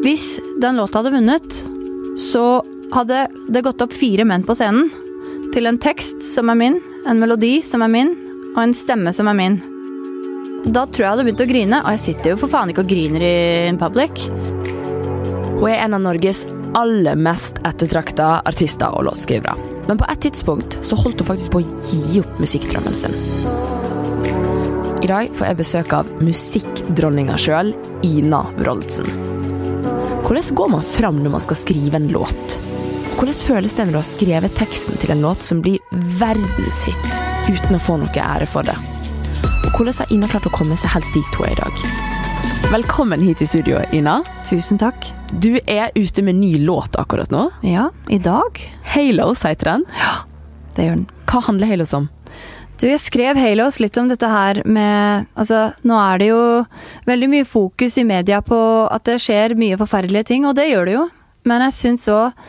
Hvis den låta hadde vunnet, så hadde det gått opp fire menn på scenen til en tekst som er min, en melodi som er min, og en stemme som er min. Da tror jeg jeg hadde begynt å grine, og jeg sitter jo for faen ikke og griner i in public. Hun er en av Norges aller mest ettertrakta artister og låtskrivere. Men på et tidspunkt så holdt hun faktisk på å gi opp musikkdrømmen sin. I dag får jeg besøk av musikkdronninga sjøl, Ina Wroldsen. Hvordan går man fram når man skal skrive en låt? Hvordan føles det når du har skrevet teksten til en låt som blir verdenshit, uten å få noe ære for det? Og hvordan har Ina klart å komme seg helt dit hun er i dag? Velkommen hit i studio, Ina. Tusen takk. Du er ute med ny låt akkurat nå. Ja, i dag. Halos heter den. Ja, Det gjør den. Hva handler Halos om? Du, jeg skrev Halos litt om dette her med Altså, nå er det jo veldig mye fokus i media på at det skjer mye forferdelige ting, og det gjør det jo. Men jeg syns òg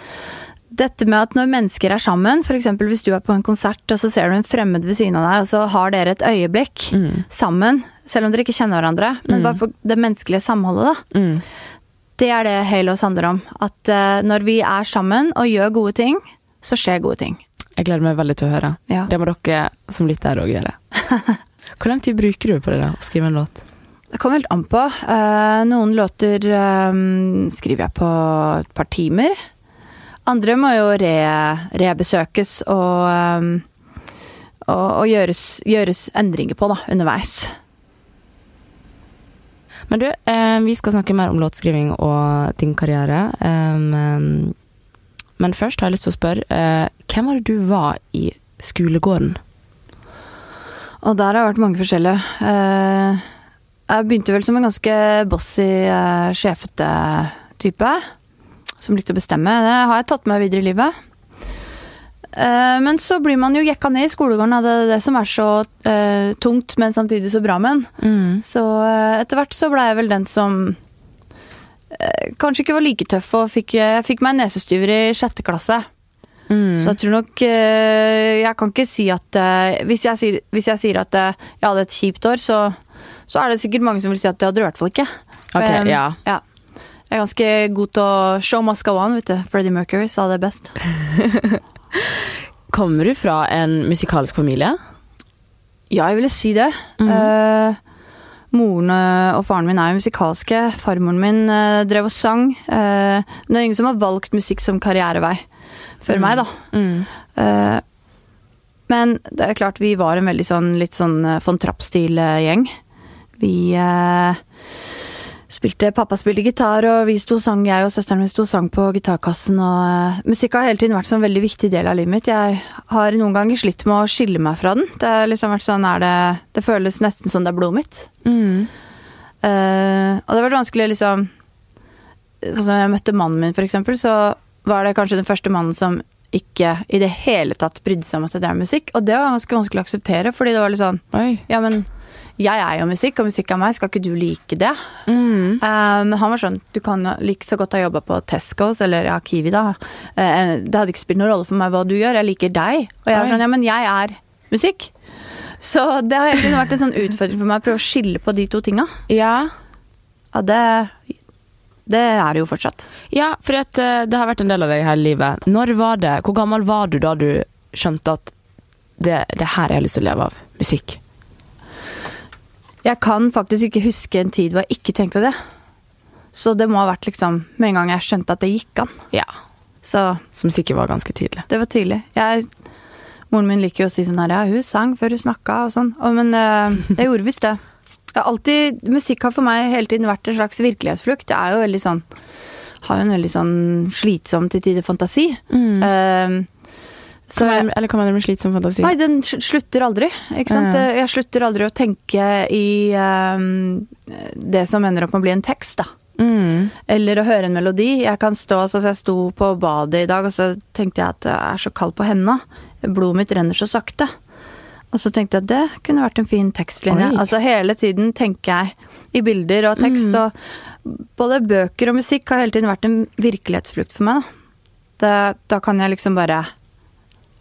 dette med at når mennesker er sammen, f.eks. hvis du er på en konsert og så ser du en fremmed ved siden av deg, og så har dere et øyeblikk sammen, selv om dere ikke kjenner hverandre, men bare på det menneskelige samholdet, da. Mm. Det er det Halos handler om. At uh, når vi er sammen og gjør gode ting, så skjer gode ting. Jeg gleder meg veldig til å høre. Ja. Det må dere som lytter òg gjøre. Hvor lang tid bruker du på det da, å skrive en låt? Det kommer helt an på. Uh, noen låter um, skriver jeg på et par timer. Andre må jo re, rebesøkes og, um, og, og gjøres, gjøres endringer på da, underveis. Men du, eh, vi skal snakke mer om låtskriving og din karriere. Men først har jeg lyst til å spørre, eh, hvem var det du var i skolegården? Og der har jeg vært mange forskjellige. Eh, jeg begynte vel som en ganske bossy, eh, sjefete type. Som likte å bestemme. Det har jeg tatt med videre i livet. Men så blir man jo jekka ned i skolegården av det, det som er så tungt, men samtidig så bra med en. Så eh, etter hvert så ble jeg vel den som kanskje ikke var like tøff, og fikk, jeg fikk meg nesestyver i sjette klasse. Mm. Så jeg tror nok eh, Jeg kan ikke si at eh, hvis, jeg sier, hvis jeg sier at eh, jeg hadde et kjipt år, så, så er det sikkert mange som vil si at det hadde du i hvert fall ikke. Ok, Um, ja. Jeg er ganske god til å show must go on, vet du. Freddie Mercury sa det best. Kommer du fra en musikalsk familie? Ja, jeg ville si det. Eh, moren eh, og faren min er jo musikalske. Farmoren min eh, drev og sang. Eh, men det er ingen som har valgt musikk som karrierevei før meg, da. Eh, men det er klart, vi var en veldig sånn litt sånn von Trapp-stil-gjeng. Vi eh, spilte Pappa spilte gitar, og vi sto sang, jeg og søsteren min sto sang på gitarkassen. Og uh, musikk har hele tiden vært en sånn veldig viktig del av livet mitt. Jeg har noen ganger slitt med å skille meg fra den. Det har liksom vært sånn, er det, det føles nesten som det er blodet mitt. Mm. Uh, og det har vært vanskelig liksom Sånn som jeg møtte mannen min, for eksempel, så var det kanskje den første mannen som ikke i det hele tatt brydde seg om at det er musikk. Og det var ganske vanskelig å akseptere, fordi det var litt sånn Oi. Ja, men jeg er jo musikk, og musikk er meg, skal ikke du like det? Mm. Um, han var sånn Du kan jo like så godt ha jobba på Tescos eller ja, Kiwi, da. Eh, det hadde ikke spilt noen rolle for meg hva du gjør, jeg liker deg. Og jeg var sånn Ja, men jeg er musikk. Så det har hele tiden vært en sånn utfordring for meg å prøve å skille på de to tinga. Ja. Ja, det Det er det jo fortsatt. Ja, for eh, det har vært en del av deg hele livet. Når var det, Hvor gammel var du da du skjønte at det, det her har jeg lyst til å leve av? Musikk. Jeg kan faktisk ikke huske en tid hvor jeg ikke tenkte det. Så det må ha vært liksom med en gang jeg skjønte at det gikk an. Ja. Så Som sikkert var ganske tidlig. det var tidlig. Jeg, moren min liker jo å si sånn her, ja, hun sang før hun snakka og sånn. Og, men øh, jeg gjorde visst det. Jeg alltid, musikk har for meg hele tiden vært en slags virkelighetsflukt. Det er jo veldig sånn Har jo en veldig sånn slitsom til tider fantasi. Eh, så Kan man, eller kan man det med slitsom fantasi? Nei, den slutter aldri. Ikke sant? Ja. Jeg slutter aldri å tenke i um, det som ender opp med å bli en tekst, da. Mm. Eller å høre en melodi. Jeg kan stå, sånn Jeg sto på badet i dag, og så tenkte jeg at jeg er så kald på hendene. Blodet mitt renner så sakte. Og så tenkte jeg at det kunne vært en fin tekstlinje. Oi. Altså Hele tiden tenker jeg i bilder og tekst. Og både bøker og musikk har hele tiden vært en virkelighetsflukt for meg. Da, det, da kan jeg liksom bare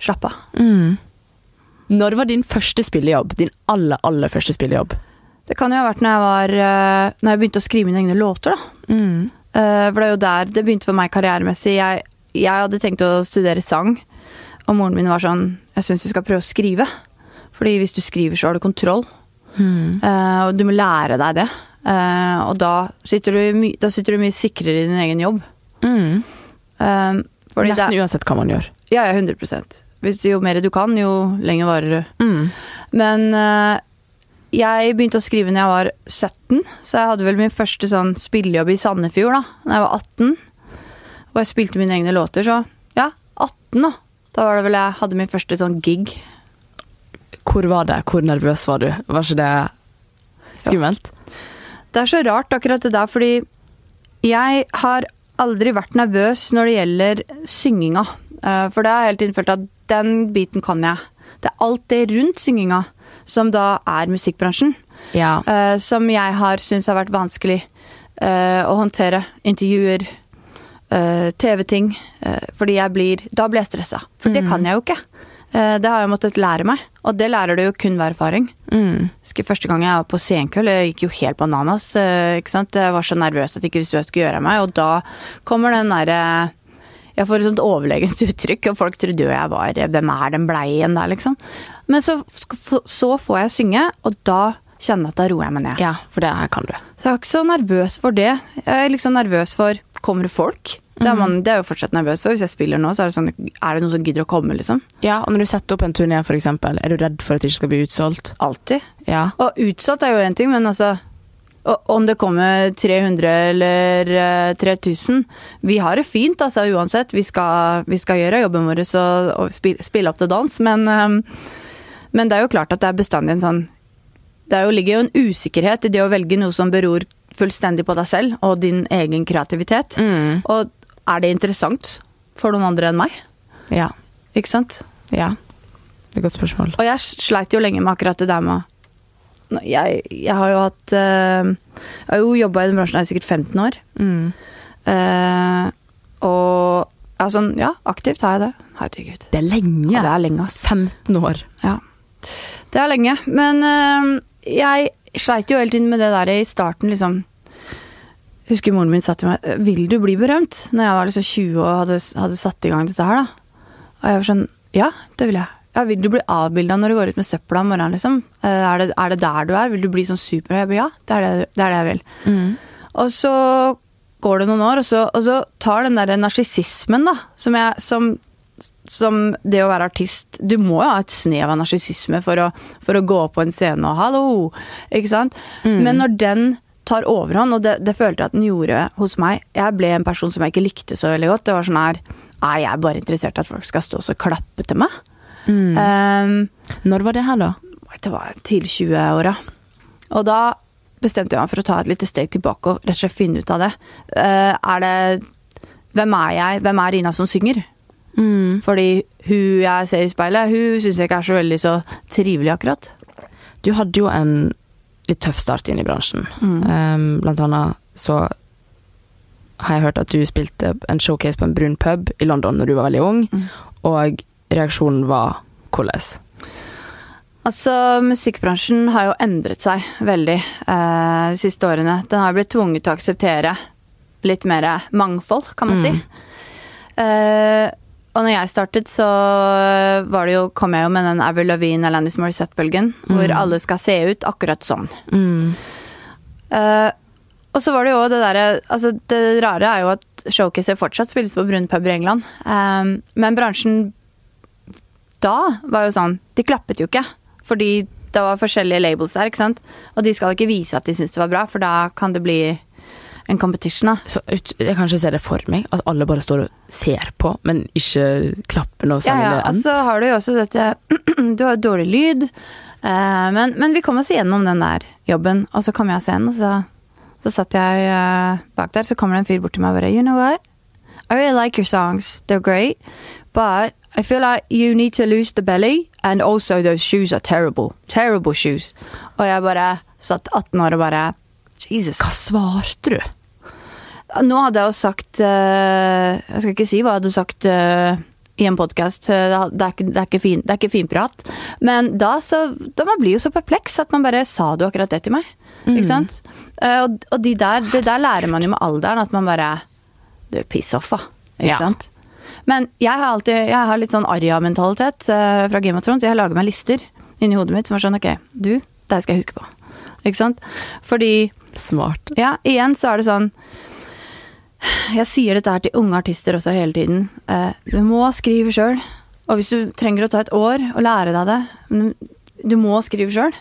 slappe av. Mm. Når var din første spillejobb? Din aller, aller første spillejobb? Det kan jo ha vært når jeg var eh, Når jeg begynte å skrive mine egne låter, da. Mm. Eh, for det er jo der det begynte for meg karrieremessig. Jeg, jeg hadde tenkt å studere sang, og moren min var sånn Jeg syns du skal prøve å skrive. Fordi hvis du skriver, så har du kontroll. Mm. og du må lære deg det. Eh, og da sitter, du, my- da sitter du mye sikrere i din egen jobb. Mm. Eh, fordi det Nesten er, uansett hva man gjør. ja, ja, 100 Hvis Jo mer du kan, jo lenger varer du. Mm. Men eh, jeg begynte å skrive når jeg var 17, så jeg hadde vel min første sånn spillejobb i Sandefjord da Når jeg var 18. Og jeg spilte mine egne låter, så ja, 18 da. Da var det vel jeg hadde min første sånn gig. Hvor var det? Hvor nervøs var du? Var ikke det skummelt? Det er så rart akkurat det der, fordi jeg har aldri vært nervøs når det gjelder synginga. Eh, For det har jeg hele tiden følt at den biten kan jeg. Det er alt det rundt synginga som da er musikkbransjen. Ja. Uh, som jeg har syntes har vært vanskelig uh, å håndtere. Intervjuer, uh, TV-ting. fordi jeg blir Da blir jeg stressa. For det kan jeg jo ikke. Det har jeg måttet lære meg, og det lærer du jo kun ved erfaring. Mm. Første gang jeg var på senkveld, jeg gikk jo helt bananas. ikke sant? Jeg var så nervøs at jeg ikke visste hva jeg skulle gjøre av meg, og da kommer den derre Jeg får et sånt overlegent uttrykk, og folk trodde jo jeg var Hvem er den bleien der, liksom? Men så, så får jeg synge, og da kjenner jeg at da roer jeg meg ned. ja, for det kan du. Så jeg er ikke så nervøs for det. Jeg er liksom nervøs for Kommer det folk? Det er, man, det er jo fortsatt nervøs for. Hvis jeg spiller nå, så er det sånn Er det noen som gidder å komme, liksom? Ja, og når du setter opp en turné, for eksempel, er du redd for at det ikke skal bli utsolgt? Alltid. Ja. Og utsolgt er jo én ting, men altså Om det kommer 300 eller eh, 3000 Vi har det fint, altså, uansett. Vi skal, vi skal gjøre jobben vår og, og spille, spille opp til dans, men, eh, men det er jo klart at det er bestandig en sånn Det er jo, ligger jo en usikkerhet i det å velge noe som beror fullstendig på deg selv og din egen kreativitet. Mm. Og er det interessant for noen andre enn meg? Ja. Ikke sant? Ja. Det er et godt spørsmål. Og jeg sleit jo lenge med akkurat det der med å jeg, jeg har jo hatt uh, Jeg har jo jobba i den bransjen her i sikkert 15 år. Mm. Uh, og sånn, ja, aktivt har jeg det. Herregud. Det er lenge. Ja, det er lenge, ass. 15 år. Ja. Det er lenge. Men uh, jeg sleit jo hele tiden med det der i starten, liksom. Husker moren min sa til meg 'Vil du bli berømt?' Når jeg var liksom 20 og hadde, hadde satt i gang dette her, da. Og jeg var sånn Ja, det vil jeg. Ja, Vil du bli avbilda når du går ut med søpla om morgenen, liksom? Eh, Er det, er det der du er? Vil du bli sånn super? Jeg ba, ja, det er det, det er det jeg vil. Mm. Og så går det noen år, og så, og så tar den derre narsissismen, da, som jeg som, som det å være artist Du må jo ha et snev av narsissisme for, for å gå på en scene og 'hallo', ikke sant? Men når den tar overhånd, og det, det følte jeg at den gjorde hos meg Jeg ble en person som jeg ikke likte så veldig godt. Det var sånn her Nei, jeg er bare interessert i at folk skal stå og klappe til meg. Mm. Um, Når var det her, da? det var tidlig 20-åra. Og da bestemte jeg meg for å ta et lite steg tilbake og rett og slett finne ut av det. Uh, er det Hvem er jeg? Hvem er Ina som synger? Mm. Fordi hun jeg ser i speilet, hun syns jeg ikke er så veldig så trivelig, akkurat. Du hadde jo en litt tøff start inn i bransjen. Um, blant annet så har jeg hørt at du spilte en showcase på en brun pub i London når du var veldig ung, Mm. og reaksjonen var hvordan? Altså, Musikkbransjen har jo endret seg veldig eh, de siste årene. Den har blitt tvunget til å akseptere litt mer mangfold, kan man Mm. si. Eh, og når jeg startet, så var det jo, kom jeg jo med den Avril Lavigne Alanis Morissette-bølgen, hvor Mm. alle skal se ut akkurat sånn. Mm. Eh, og så var det jo det derre Altså, det rare er jo at showcaser fortsatt spilles på brun pub i England. Um, men bransjen da var jo sånn De klappet jo ikke. Fordi det var forskjellige labels der, ikke sant. Og de skal ikke vise at de syns det var bra, for da kan det bli en competition, da. Så jeg kan ikke se det for meg, at alle bare står og ser på, men ikke klapper noe når Ja, ja. og så Altså har du jo også dette Du har dårlig lyd. eh, men, men vi kom oss igjennom den der jobben, og så kom jeg av scenen, og så, så satt jeg eh, bak der, så kommer det en fyr bort til meg og bare You know what? I really like your songs. They're great. But I feel like you need to lose the belly, and also those shoes are terrible. Terrible shoes. Og jeg bare satt 18 år og bare Jesus. Hva svarte du? Nå hadde jeg jo sagt eh, Jeg skal ikke si hva jeg hadde sagt eh, i en podkast. Det, er ikke- det, er ikke fin- det er ikke finprat. Men da så da Man blir jo så perpleks at man bare Sa du akkurat det til meg? Ikke sant? Eh, og og de der, det der lærer man jo med alderen, at man bare Du, piss off, da. Ikke Ja. sant? Men jeg har alltid Jeg har litt sånn Arja-mentalitet eh, fra Game of Thrones. Jeg lager meg lister inni hodet mitt som er sånn Ok, du, det skal jeg huske på. Ikke sant? Fordi Smart. ja, igjen så er det sånn Jeg sier dette her til unge artister også hele tiden. Eh, du må skrive sjøl. Og hvis du trenger å ta et år og lære deg det Du må skrive sjøl.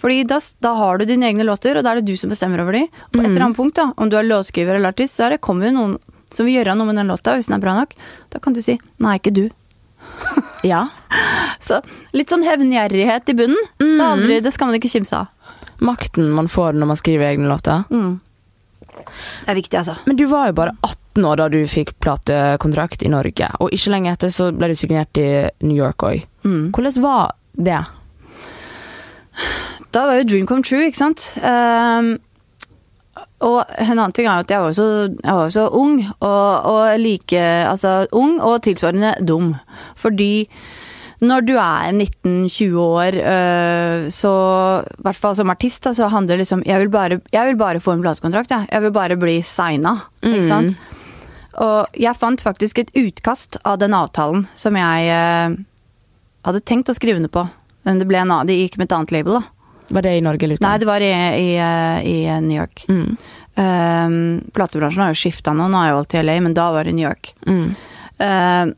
Fordi da, da har du dine egne låter, og da er det du som bestemmer over de. Og et eller annet punkt, da, om du er låtskriver eller artist, så er det, kommer jo noen som vil gjøre noe med den låta, hvis den er bra nok. Da kan du si 'nei, ikke du'. Ja. Så litt sånn hevngjerrighet i bunnen. Det, er aldri, det skal man ikke kimse av. Makten man får når man skriver egne låter. Det er viktig, altså. Men du var jo bare 18 år da du fikk platekontrakt i Norge, og ikke lenge etter så ble du signert i New York òg. Mm. Hvordan var det? Da var jo dream come true, ikke sant. Ehm, og en annen ting er at jeg var jo så, jeg var jo så ung, og, og like Altså ung og tilsvarende dum. Fordi når du er 19-20 år, øh, så i hvert fall som artist, da, så handler det liksom Jeg vil bare, jeg vil bare få en platekontrakt, jeg. Jeg vil bare bli signa, ikke sant. Og jeg fant faktisk et utkast av den avtalen som jeg øh, hadde tenkt å skrive under på. Men det ble en det gikk med et annet label, da. Var det i Norge eller Nei, det var i, i, eh, i New York. Mm. Um, platebransjen har jo skifta nå, nå er jo alt i LA, men da var det New York. Mm. Um,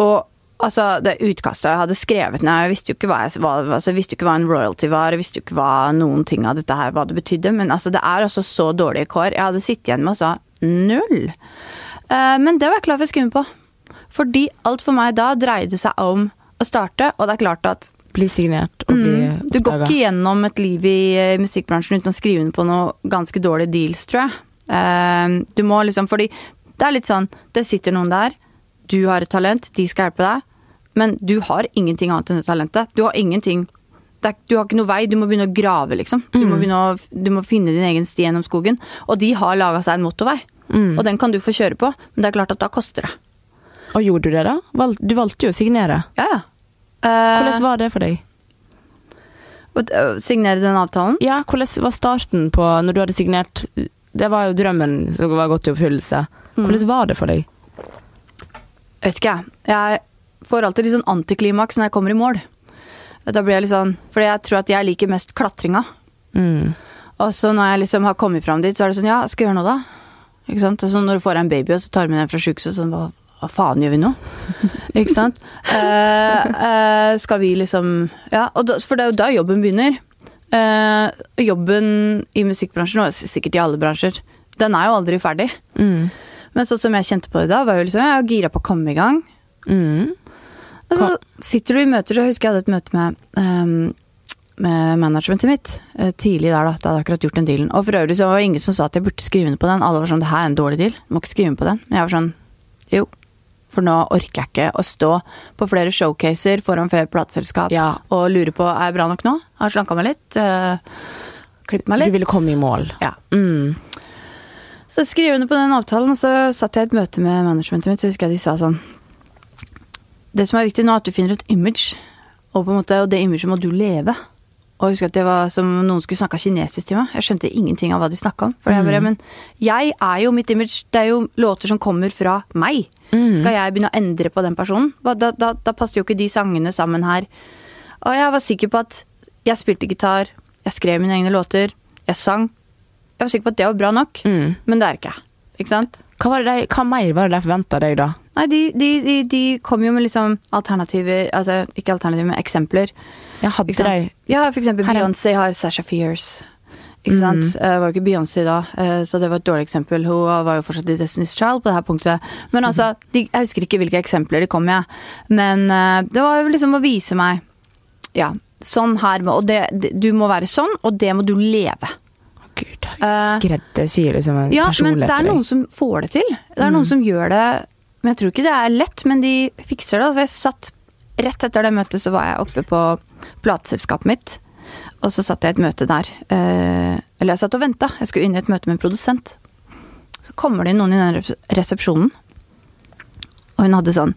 og altså, det utkastet jeg hadde skrevet ned Jeg visste jo ikke hva, jeg, hva, altså, jeg visste jo ikke hva en royalty var, jeg visste jo ikke hva noen ting av dette her hva det betydde, men altså, det er altså så dårlige kår. Jeg hadde sittet igjen med altså null. Uh, men det var jeg klar for å skrive på. Fordi alt for meg da dreide seg om å starte, og det er klart at Bli signert og bli Mm. Du går ikke gjennom et liv i eh, musikkbransjen uten å skrive under på noe ganske dårlige deals, tror jeg. Uh, du må liksom, fordi det er litt sånn, det sitter noen der, du har et talent, de skal hjelpe deg, men du har ingenting annet enn det talentet. Du har ingenting, det er, du har ikke noe vei, du må begynne å grave, liksom. Du, må å, du må finne din egen sti gjennom skogen, og de har laga seg en motorvei. Og den kan du få kjøre på, men det er klart at da koster det. Og gjorde du det, da? Du valgte jo å signere. Ja, ja. Eh, Hvordan var det for deg? å- å signere den avtalen? Ja, hvordan var starten på når du hadde signert Det var jo drømmen som var gått i oppfyllelse. Hvordan var det for deg? Vet ikke jeg. Får alltid litt sånn antiklimaks når jeg kommer i mål. Da blir jeg litt sånn Fordi jeg tror at jeg liker mest klatringa. Mm. Og så når jeg liksom har kommet fram dit, så er det sånn Ja, skal jeg gjøre noe, da? Ikke sant? Og så når du får en baby, og så tar du med den fra sjukehuset, sånn hva, hva faen gjør vi nå? ikke sant? Eh, eh, skal vi liksom Ja, da, for det er jo da jobben begynner. Eh, jobben i musikkbransjen, og sikkert i alle bransjer, den er jo aldri ferdig. Mm. Men sånn som jeg kjente på det da, var jo liksom Jeg er gira på å komme i gang. Mm. Og så sitter du i møter, så husker jeg hadde et møte med, um, med managementet mitt eh, tidlig der, da. Da hadde jeg akkurat gjort den dealen. Og for øvrig så var det ingen som sa at jeg burde skrive under på den. Alle var sånn det her er en dårlig deal, du må ikke skrive under på den. Men jeg var sånn jo. For nå orker jeg ikke å stå på flere showcaser foran flere plateselskap Ja. og lure på er jeg bra nok nå. Har slanka meg litt. Øh, Klippet meg Du ville komme i mål. Ja. Mm. Så skrev jeg under på den avtalen, og så satt jeg i et møte med managementet mitt, så husker jeg de sa sånn Det som er viktig nå, er at du finner et image, og, på en måte, og det imaget må du leve. Og jeg husker at det var som noen skulle snakka kinesisk til meg. Jeg skjønte ingenting av hva de snakka om. For jeg bare, men jeg er jo mitt image. Det er jo låter som kommer fra meg. Skal jeg begynne å endre på den personen? Da, da, da passer jo ikke de sangene sammen her. Og jeg var sikker på at jeg spilte gitar, jeg skrev mine egne låter, jeg sang. Jeg var sikker på at det var bra nok, Mm. men det er ikke jeg. Ikke sant? Hva, var det de, hva mer var det de forventa deg, da? Nei, de, de, de, kom jo med liksom alternativer Altså ikke alternativer, men eksempler. Ja, hadde de? Ja, for eksempel Beyoncé har Sasha Fierce. Ikke sant? Eh, Det var jo ikke Beyoncé da, eh, så det var et dårlig eksempel. Hun var jo fortsatt i Destiny's Child på det her punktet. Men altså, de, jeg husker ikke hvilke eksempler de kom med. Men eh, det var jo liksom å vise meg Ja, sånn her må Og det, det, du må være sånn, og det må du leve. Gud, Eh, skreddersyr liksom en Ja, men det er noen som får det til. Det er noen som gjør det Men jeg tror ikke det er lett, men de fikser det. For jeg satt Rett etter det møtet så var jeg oppe på plateselskapet mitt. Og så satt jeg i et møte der. Eh, eller jeg satt og venta. Jeg skulle inn i et møte med en produsent. Så kommer det inn noen i den resepsjonen. Og hun hadde sånn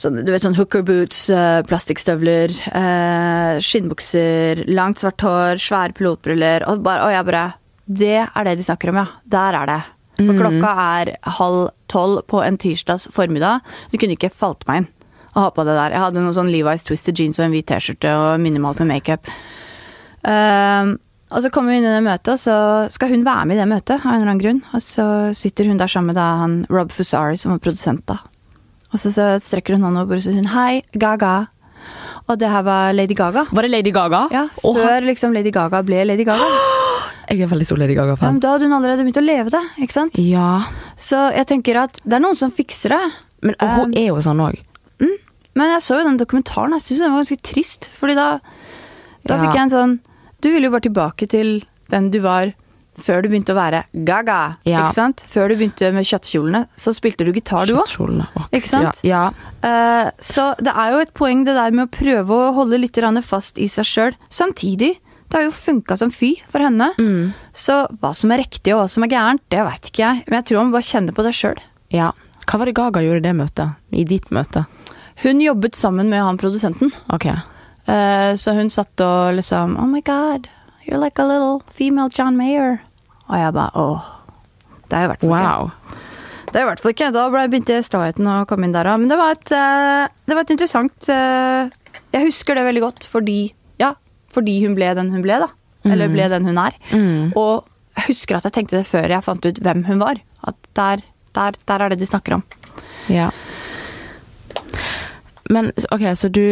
sånn, du vet, sånn hooker boots, eh, plastikkstøvler, eh, skinnbukser, langt svart hår, svære pilotbriller. Og, bare, og jeg bare Det er det de snakker om, ja. Der er det. For klokka er halv tolv på en tirsdags formiddag. Du kunne ikke falt meg inn å ha på det der. Jeg hadde noen sånn Levi's twisted jeans og en hvit T-skjorte og minimalt med makeup. Uh, og så kommer vi inn i det møtet, og så skal hun være med i det møtet av en eller annen grunn. Og så sitter hun der sammen med da, han Rob Fusari, som var produsent da. Og så, så strekker hun hånda over og sier hun hei, Gaga. Og det her var Lady Gaga. Var det Lady Gaga? Ja, Før Før liksom Lady Gaga ble Lady Gaga. jeg er veldig stor Lady Gaga-fan. Ja, da hadde hun allerede begynt å leve det, ikke sant? Ja. Så jeg tenker at det er noen som fikser det. Men og hun er jo sånn òg. Men jeg så jo den dokumentaren, jeg syns den var ganske trist. Fordi da, da Ja. fikk jeg en sånn Du ville jo bare tilbake til den du var før du begynte å være gaga. Ja. Ikke sant? Før du begynte med kjøttkjolene, så spilte du gitar, du òg. Ikke sant? Ja. Eh, så det er jo et poeng det der med å prøve å holde litt fast i seg sjøl. Samtidig, det har jo funka som fy for henne. Mm. Så hva som er riktig og hva som er gærent, det veit ikke jeg. Men jeg tror man bare kjenner på det sjøl. ja. Hva var det Gaga gjorde i det møtet? I ditt møte? Hun jobbet sammen med han produsenten. Ok. Eh, så hun satt og liksom Oh my god, you're like a little female John Mayer. Og jeg bare åh. Det er jo i hvert fall ikke. Wow. Det er i hvert fall ikke. Da begynte staheten å komme inn der òg. Men det var et, eh, det var et interessant eh, Jeg husker det veldig godt fordi Ja, fordi hun ble den hun ble, da. Eller ble den hun er. Mm. Og jeg husker at jeg tenkte det før jeg fant ut hvem hun var. At der, der, der er det de snakker om. Ja. Men ok, så du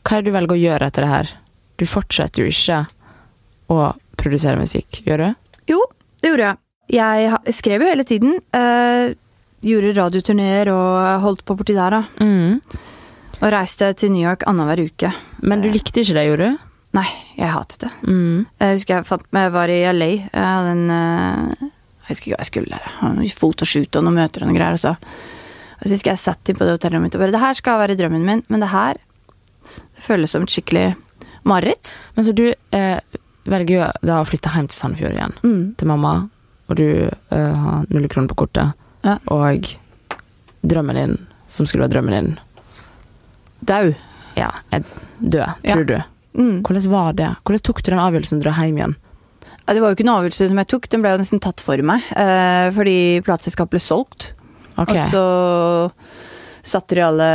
Hva er det du velger å gjøre etter det her? Du fortsetter jo ikke å produsere musikk, gjør du? Jo, det gjorde jeg. Jeg skrev jo hele tiden. Uh, gjorde radioturneer og holdt på borti der, da. Mm. Og reiste til New York annenhver uke. Men du likte ikke det, gjorde du? Nei, jeg hatet det. Mm. Jeg husker jeg, fant, jeg var i LA. Jeg hadde en eh, Jeg husker ikke hva jeg skulle der. Fotoshoot og noen møter og noen greier. Og så, og så husker jeg satt inn på det hotellet mitt og bare Det her skal være drømmen min, men det her det føles som et skikkelig mareritt. Men så du eh, velger jo da å flytte hjem til Sandefjord igjen, Mm. til mamma, og du eh, har null kroner på kortet, Ja. og drømmen din, som skulle være drømmen din, Dau. ja, Død, død, Ja. tror du. Mm. Hvordan var det? Hvordan tok du den avgjørelsen å dra hjem igjen? Ja, det var jo ikke noen avgjørelse som jeg tok, den ble jo nesten tatt for meg. Eh, fordi plateselskapet ble solgt. Okay. Og så satte de alle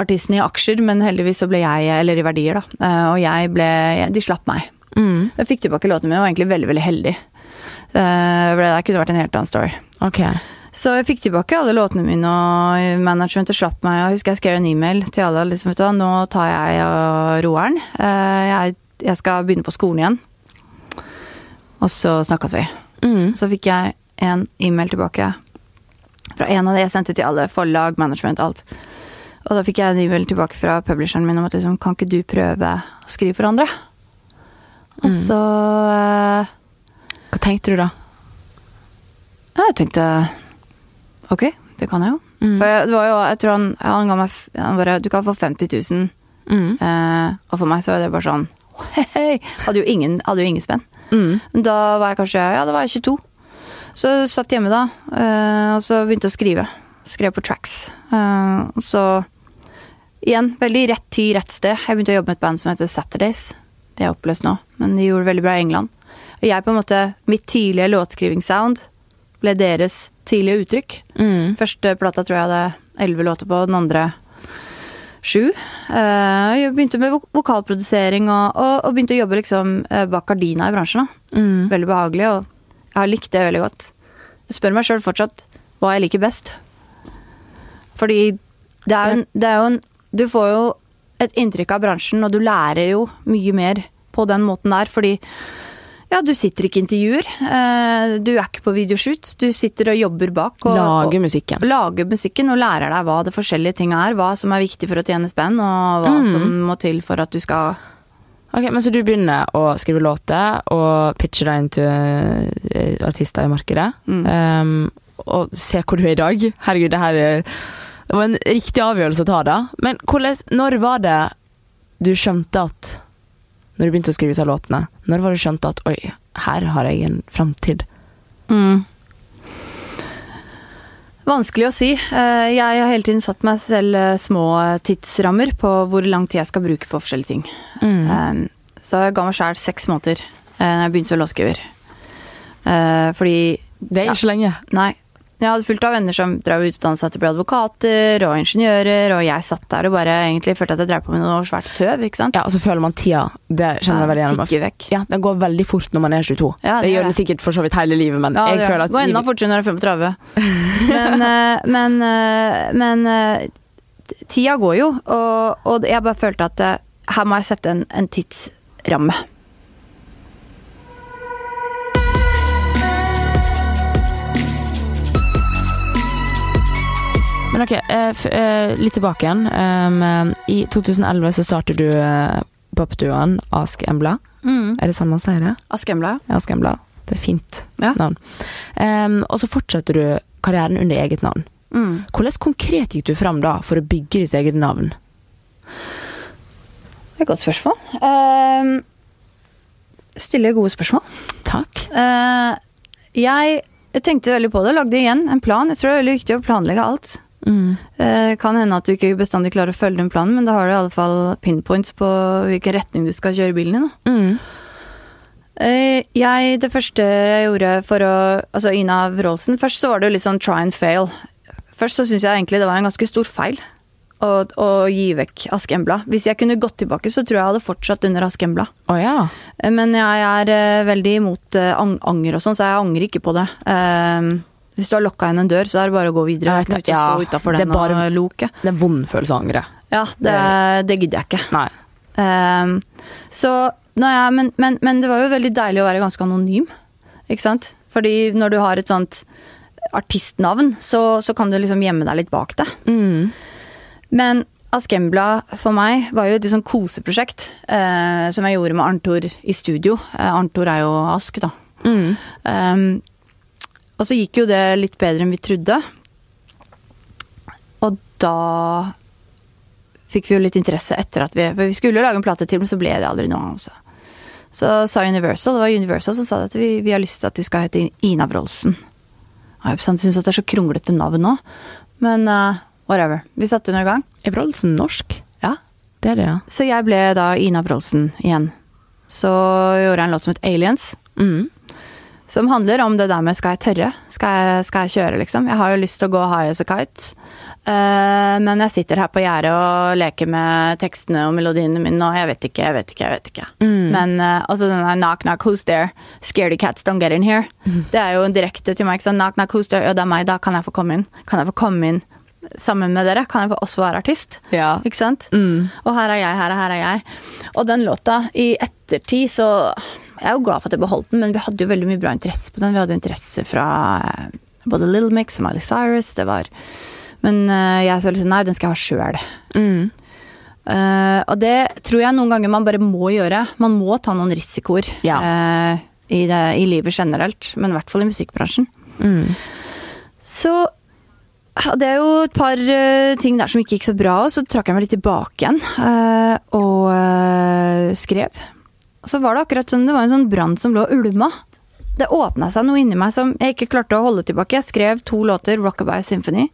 artistene i aksjer, men heldigvis så ble jeg, eller i verdier, da. Eh, og jeg ble De slapp meg. Mm. Jeg fikk tilbake låtene mine og var egentlig veldig, veldig heldig. Eh, for det kunne vært en helt annen story. Okay. Så jeg fikk tilbake alle låtene mine, og managementet slapp meg. Jeg husker jeg skrev en e-mail til alle. Liksom, vet du, nå tar jeg roeren. Eh, jeg, jeg skal begynne på skolen igjen. Og så snakkes vi. Mm. Så fikk jeg en e-mail tilbake fra en av de jeg sendte til alle. Forlag, management, alt. Og da fikk jeg en e-mail tilbake fra publisheren min om at liksom, kan ikke du prøve å skrive for andre? Og så eh, Hva tenkte du da? Ja, jeg tenkte ok, det kan jeg jo. Mm. For det var jo, jeg tror han, han ga meg han bare, Du kan få 50 000. Mm. Eh, og for meg så var det bare sånn Hei! Hadde jo ingen, hadde jo ingen spenn. Mm. Da var jeg kanskje Ja, da var jeg 22. Så jeg satt hjemme da, eh, og så begynte jeg å skrive. Skrev på tracks. Eh, så Igjen, veldig rett tid, rett sted. Jeg begynte å jobbe med et band som heter Saturdays. Det er oppløst nå, men de gjorde det veldig bra i England. Og jeg på en måte Mitt tidlige låtskrivingssound ble deres tidlige uttrykk. Mm. Første plata tror jeg hadde elleve låter på, den andre sju. Eh, jeg begynte med vokalprodusering og, og, og begynte å jobbe liksom eh, bak gardina i bransjen. Mm. Veldig behagelig, og jeg har likt det veldig godt. Jeg spør meg sjøl fortsatt hva jeg liker best. Fordi det er en, det er jo en Du får jo et inntrykk av bransjen, og du lærer jo mye mer på den måten der, fordi ja, du sitter ikke i intervjuer. eh, Du er ikke på videoshoot. Du sitter og jobber bak. Og, Lage og, musikken. lager musikken og lærer deg hva det forskjellige tinga er. Hva som er viktig for å tjene spenn, og hva Mm. som må til for at du skal Ok, Men så du begynner å skrive låter og pitche deg inn til eh, artister i markedet. Mm. Um, og se hvor du er i dag. Herregud, det her er Det var en riktig avgjørelse å ta, da. Men hvordan, når var det du skjønte at Når du begynte å skrive disse låtene, når var det du skjønte at oi, her har jeg en framtid? Mm. Vanskelig å si. Eh, Jeg har hele tiden satt meg selv eh, små tidsrammer på hvor lang tid jeg skal bruke på forskjellige ting. Mm. Så jeg ga meg sjæl seks måneder da jeg begynte som låtskriver. Eh, Fordi Det er Ja. ikke lenge. Nei. Jeg hadde fullt av venner som drev seg til å bli advokater og ingeniører, og jeg satt der og bare egentlig følte at jeg drev på med noe svært tøv, ikke sant? Ja, og så føler man tida. Det kjenner jeg veldig igjen. Vekk. Ja, Den går veldig fort når man er 22. Ja, det, det gjør den sikkert for så vidt hele livet, men Ja, jeg føler at går enda fortere når du er 35. Men, eh, men, eh, men eh, tida går jo, og, og jeg bare følte at her må jeg sette en, en tidsramme. Men ok, eh, eh, litt tilbake igjen. Um, I 2011 så startet du eh, popduoen Ask Embla. Er det sånn man sier det? Askembla. Ask Embla. Det er fint Ja. navn. Um, og så fortsetter du karrieren under eget navn. Mm. Hvordan konkret gikk du fram da for å bygge ditt eget navn? Det er et godt spørsmål. Uh, stiller gode spørsmål. Takk. Uh, jeg, tenkte veldig på det, lagde igjen en plan. Jeg tror det er veldig viktig å planlegge alt. Mm. Eh, kan hende at du ikke bestandig klarer å følge den planen, men da har du i alle fall pinpoints på hvilken retning du skal kjøre bilen i. Mm. Eh, jeg, det første jeg gjorde for å Altså Ina Wroldsen Først så var det jo litt sånn try and fail. Først så syns jeg egentlig det var en ganske stor feil å, å gi vekk Askembla. Hvis jeg kunne gått tilbake, så tror jeg jeg hadde fortsatt under Askembla. Oh, ja. Eh, Men jeg er veldig imot anger og sånn, så jeg angrer ikke på det. Eh, hvis du har lokka igjen en dør, så er det bare å gå videre. Er ikke ja, stå den det er bare- og loke. Det er vondfølelse vond følelse å angre. Ja, det, det gidder jeg ikke. Nei. Um, så når men, men, men det var jo veldig deilig å være ganske anonym, ikke sant? Fordi når du har et sånt artistnavn, så, så kan du liksom gjemme deg litt bak det. Mm. Men Askembla for meg var jo et sånn koseprosjekt eh, som jeg gjorde med Arntor i studio. Eh, Arntor er jo Ask, da. Mm. Ehm, og så gikk jo det litt bedre enn vi trodde. Og da fikk vi jo litt interesse etter at vi For vi skulle jo lage en plate til, men så ble det aldri noe av. Altså. Så sa Universal, det var Universal som sa at vi, vi har lyst til at du skal hete Ina Wroldsen. Jeg syns det er så kronglete navn nå, men uh, whatever. Vi satte den i gang. Er Wroldsen norsk? Ja. Det er det, ja. Så jeg ble da Ina Wroldsen igjen. Så gjorde jeg en låt som het Aliens. Mm. Som handler om det der med skal jeg tørre? Skal jeg, skal jeg kjøre, liksom? Jeg har jo lyst til å gå high as a kite. Uh, men jeg sitter her på gjerdet og leker med tekstene og melodiene mine, og jeg vet ikke, jeg vet ikke, jeg vet ikke. Men uh, altså den der knock knock, who's there? Scaredy cats don't get in here. Det er jo direkte til meg. ikke sant? Knock knock, who's there? Ja, det er meg, da kan jeg få komme inn. Kan jeg få komme inn sammen med dere? Kan jeg få også være artist? Ja. Ikke sant? Mm. Og her er jeg, her er, her er jeg. Og den låta, i ettertid så Jeg er jo glad for at jeg beholdt den, men vi hadde jo veldig mye bra interesse på den. Vi hadde interesse fra eh, både Little Mix og Miley Cyrus. Det var Men eh, jeg sa liksom nei, den skal jeg ha sjøl. Mm. Uh, og det tror jeg noen ganger man bare må gjøre. Man må ta noen risikoer Ja. uh, i, det, i livet generelt, men i hvert fall i musikkbransjen. Mm. Så det er jo et par ting der som ikke gikk så bra, og så trakk jeg meg litt tilbake igjen og skrev. Så var det akkurat som det var en sånn brann som lå og ulma. Det åpna seg noe inni meg som jeg ikke klarte å holde tilbake. Jeg skrev to låter, Rockabye Symphony,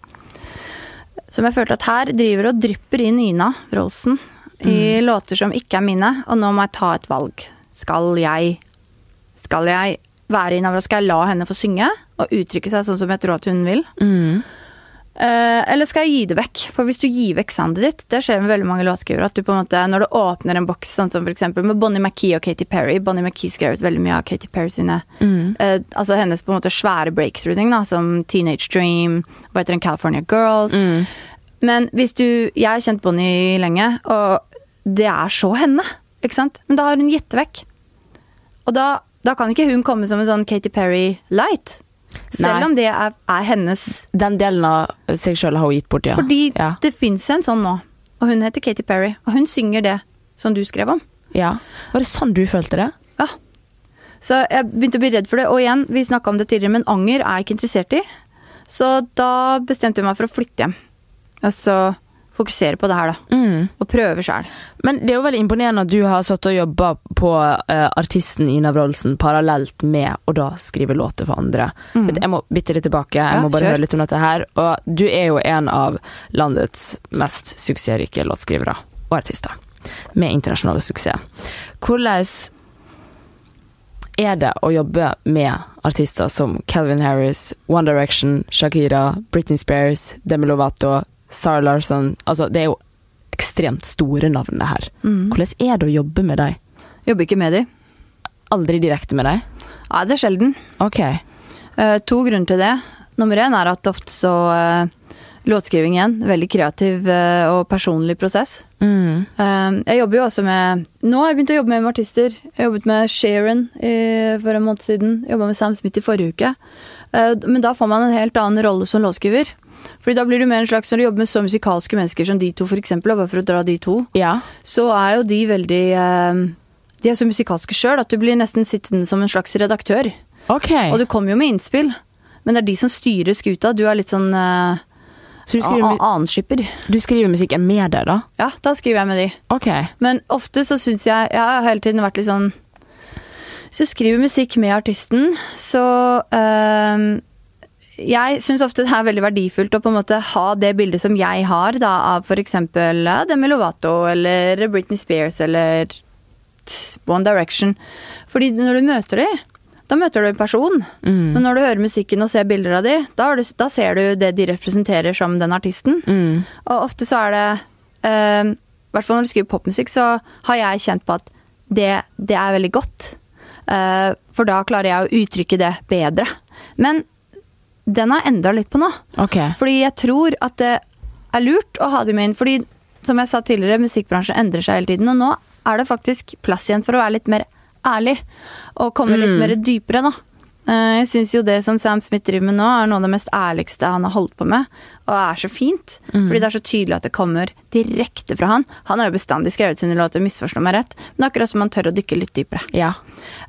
som jeg følte at her driver og drypper inn Ina Wroldsen i låter som ikke er mine, og nå må jeg ta et valg. Skal jeg Skal jeg være Ina Wroldsen? Skal jeg la henne få synge og uttrykke seg sånn som jeg tror at hun vil? Mm. Eh, eller skal jeg gi det vekk? For hvis du gir vekk sandet ditt, det skjer med veldig mange låtskrivere, at du på en måte, når du åpner en boks, sånn som for eksempel med Bonnie McKee og Katy Perry Bonnie McKee skrev ut veldig mye av Katy Perry sine Mm. uh, Altså hennes på en måte svære breakthrough-ting, da, som Teenage Dream, hva heter den, California Girls. Mm. Men hvis du Jeg har kjent Bonnie lenge, og det er så henne, ikke sant? Men da har hun gitt det vekk. Og da, da kan ikke hun komme som en sånn Katy Perry light. Selv Nei. om det er, er hennes Den delen av seg sjøl har hun gitt bort, ja. fordi ja. det fins en sånn nå, og hun heter Katy Perry. Og hun synger det som du skrev om. ja. Var det sånn du følte det? Ja. Så jeg begynte å bli redd for det. Og igjen, vi snakka om det tidligere, men anger er jeg ikke interessert i. Så da bestemte jeg meg for å flytte hjem. Altså fokusere på det her, da. Mm. Og prøve sjøl. Men det er jo veldig imponerende at du har satt og jobba på uh, artisten Ina Wroldsen parallelt med å da skrive låter for andre. Mm. Jeg må bitte litt tilbake, jeg Ja, må bare kjør. høre litt om dette her. Og du er jo en av landets mest suksessrike låtskrivere og artister. Med internasjonal suksess. Hvordan er det å jobbe med artister som Calvin Harris, One Direction, Shakira, Britney Spears, Demi Lovato, Sarah Larsson Altså, det er jo ekstremt store navn, det her. Mm. Hvordan er det å jobbe med deg? Jobber ikke med dem. Aldri direkte med deg? Ja, det er sjelden. Ok. Uh, to grunner til det. Nummer én er at ofte så uh, Låtskriving igjen. Veldig kreativ uh, og personlig prosess. Mm. Jeg jobber jo også med Nå har jeg begynt å jobbe med, artister. Jeg jobbet med Sharon i, for en måned siden. Jobba med Sam Smith i forrige uke. Men da får man en helt annen rolle som låtskriver. Fordi da blir du mer en slags Når du jobber med så musikalske mennesker som de to, og bare for å dra de to, Ja. så er jo de veldig eh, De er så musikalske sjøl at du blir nesten sittende som en slags redaktør. Okay. Og du kommer jo med innspill, men det er de som styrer skuta. Du er litt sånn uh, Så du skriver, annenskipper. du skriver musikken med deg, da? Ja, da skriver jeg med de. Okay. Men ofte så syns jeg Jeg har hele tiden vært litt sånn Hvis du skriver musikk med artisten, så eh, Jeg syns ofte det er veldig verdifullt å på en måte ha det bildet som jeg har da, av f.eks. Demi Lovato eller Britney Spears eller One Direction. Fordi når du møter dem, da møter du en person. Mm. Men når du hører musikken og ser bilder av dem, da, da ser du det de representerer som den artisten. Mm. Og ofte så er det eh, I hvert fall når du skriver popmusikk, så har jeg kjent på at det, det er veldig godt. Eh, for da klarer jeg å uttrykke det bedre. Men den har endra litt på nå. Okay. Fordi jeg tror at det er lurt å ha dem inn. Fordi som jeg sa tidligere, musikkbransjen endrer seg hele tiden. Og nå er det faktisk plass igjen for å være litt mer ærlig. Og komme litt Mm. mer dypere, da. Eh, Jeg syns jo det som Sam Smith driver med nå, er noe av det mest ærligste han har holdt på med. Og er så fint. Fordi det er så tydelig at det kommer direkte fra han. Han har jo bestandig skrevet sine låter, misforstå meg rett. Men akkurat som han tør å dykke litt dypere. Ja.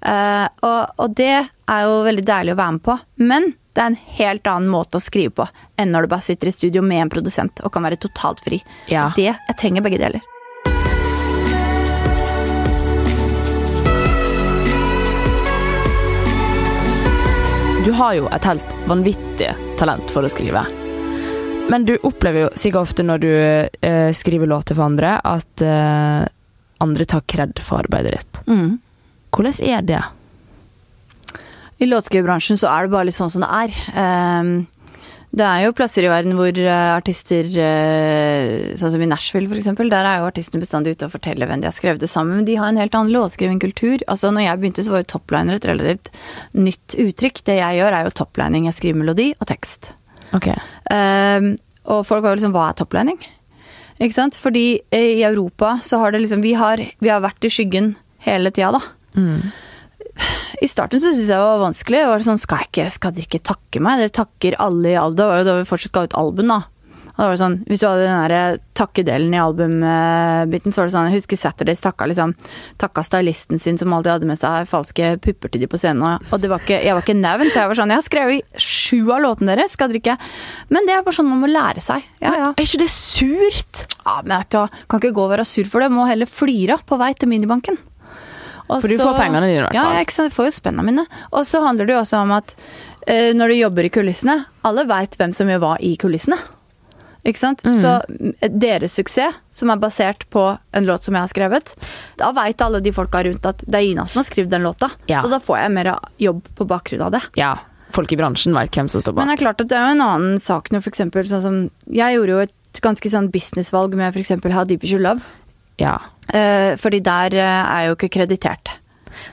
Uh, og, og det er jo veldig deilig å være med på. Men det er en helt annen måte å skrive på enn når du bare sitter i studio med en produsent og kan være totalt fri. Ja. Det, Jeg trenger begge deler. Du har jo et helt vanvittig talent for å skrive. Men du opplever jo sikkert ofte når du eh, skriver låter for andre, at eh, andre tar kred for arbeidet ditt. Hvordan er det? I låtskriverbransjen så er det bare litt sånn som det er. Ehm, det er jo plasser i verden hvor eh, artister eh, Sånn som i Nashville, for eksempel. Der er jo artistene bestandig ute og forteller hvem de har skrevet det sammen men De har en helt annen låtskrivingkultur. Altså, når jeg begynte, så var jo topliner et relativt nytt uttrykk. Det jeg gjør, er jo toplining. Jeg skriver melodi og tekst. Okay. Ehm, og folk var jo liksom Hva er toplining? Ikke sant? Fordi eh, i Europa så har det liksom Vi har, vi har vært i skyggen hele tida, da. Mm. I starten så syntes jeg det var vanskelig. Det var sånn, skal, jeg ikke, skal dere ikke takke meg? Dere takker alle i alder Det var jo da vi fortsatt ga ut album, da. Og det var sånn, Hvis du hadde den der takkedelen i albumbiten, så var det sånn Jeg husker Saturdays takka liksom Takka stylisten sin som alltid hadde med seg falske pupper til de på scenen. Og det var ikke, jeg var ikke nevnt. Jeg var sånn Jeg har skrevet sju av låtene deres, skal dere ikke Men det er bare sånn man må lære seg. Ja, ja. Er ikke det surt? ja men jeg kan ikke gå og være sur for det. Må heller flire på vei til minibanken. Og For du får pengene dine i hvert fall. ja. Jeg får jo spenna mine. Og så handler det jo også om at uh, når du jobber i kulissene Alle veit hvem som gjør hva i kulissene. Ikke sant? Mm. Så mm, deres suksess, som er basert på en låt som jeg har skrevet, da veit alle de folka rundt at det er Ina som har skrevet den låta. Ja. Så da får jeg mer jobb på bakgrunn av det. Ja. Folk i bransjen veit hvem som står bak. Men det er klart at det er jo en annen sak for eksempel sånn som Jeg gjorde jo et ganske sånn businessvalg med for eksempel How Ja. Eh, fordi der eh, er jo ikke kreditert.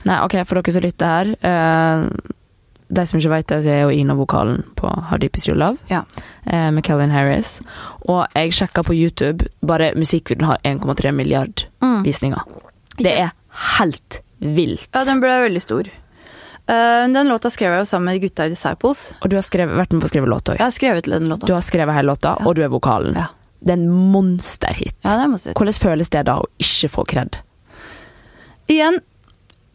Nei, ok, for dere som lytter her eh, De som ikke vet det, så er jo Ina vokalen på How Deep Is Your Love Ja. eh, med Kellyn Harris. Og jeg sjekka på YouTube, bare musikkvideoen har 1,3 milliard visninger. Det er helt vilt. Ja, den ble veldig stor. Uh, den låta skrev jeg jo sammen med gutta i Disciples. Og du har skrevet, vært med på å skrive låt òg. Jeg har skrevet den låta. Du har skrevet hele låta, Ja. og du er vokalen. Ja. Det er en monsterhit. Ja, det må. Hvordan føles det da å ikke få kred? Igjen,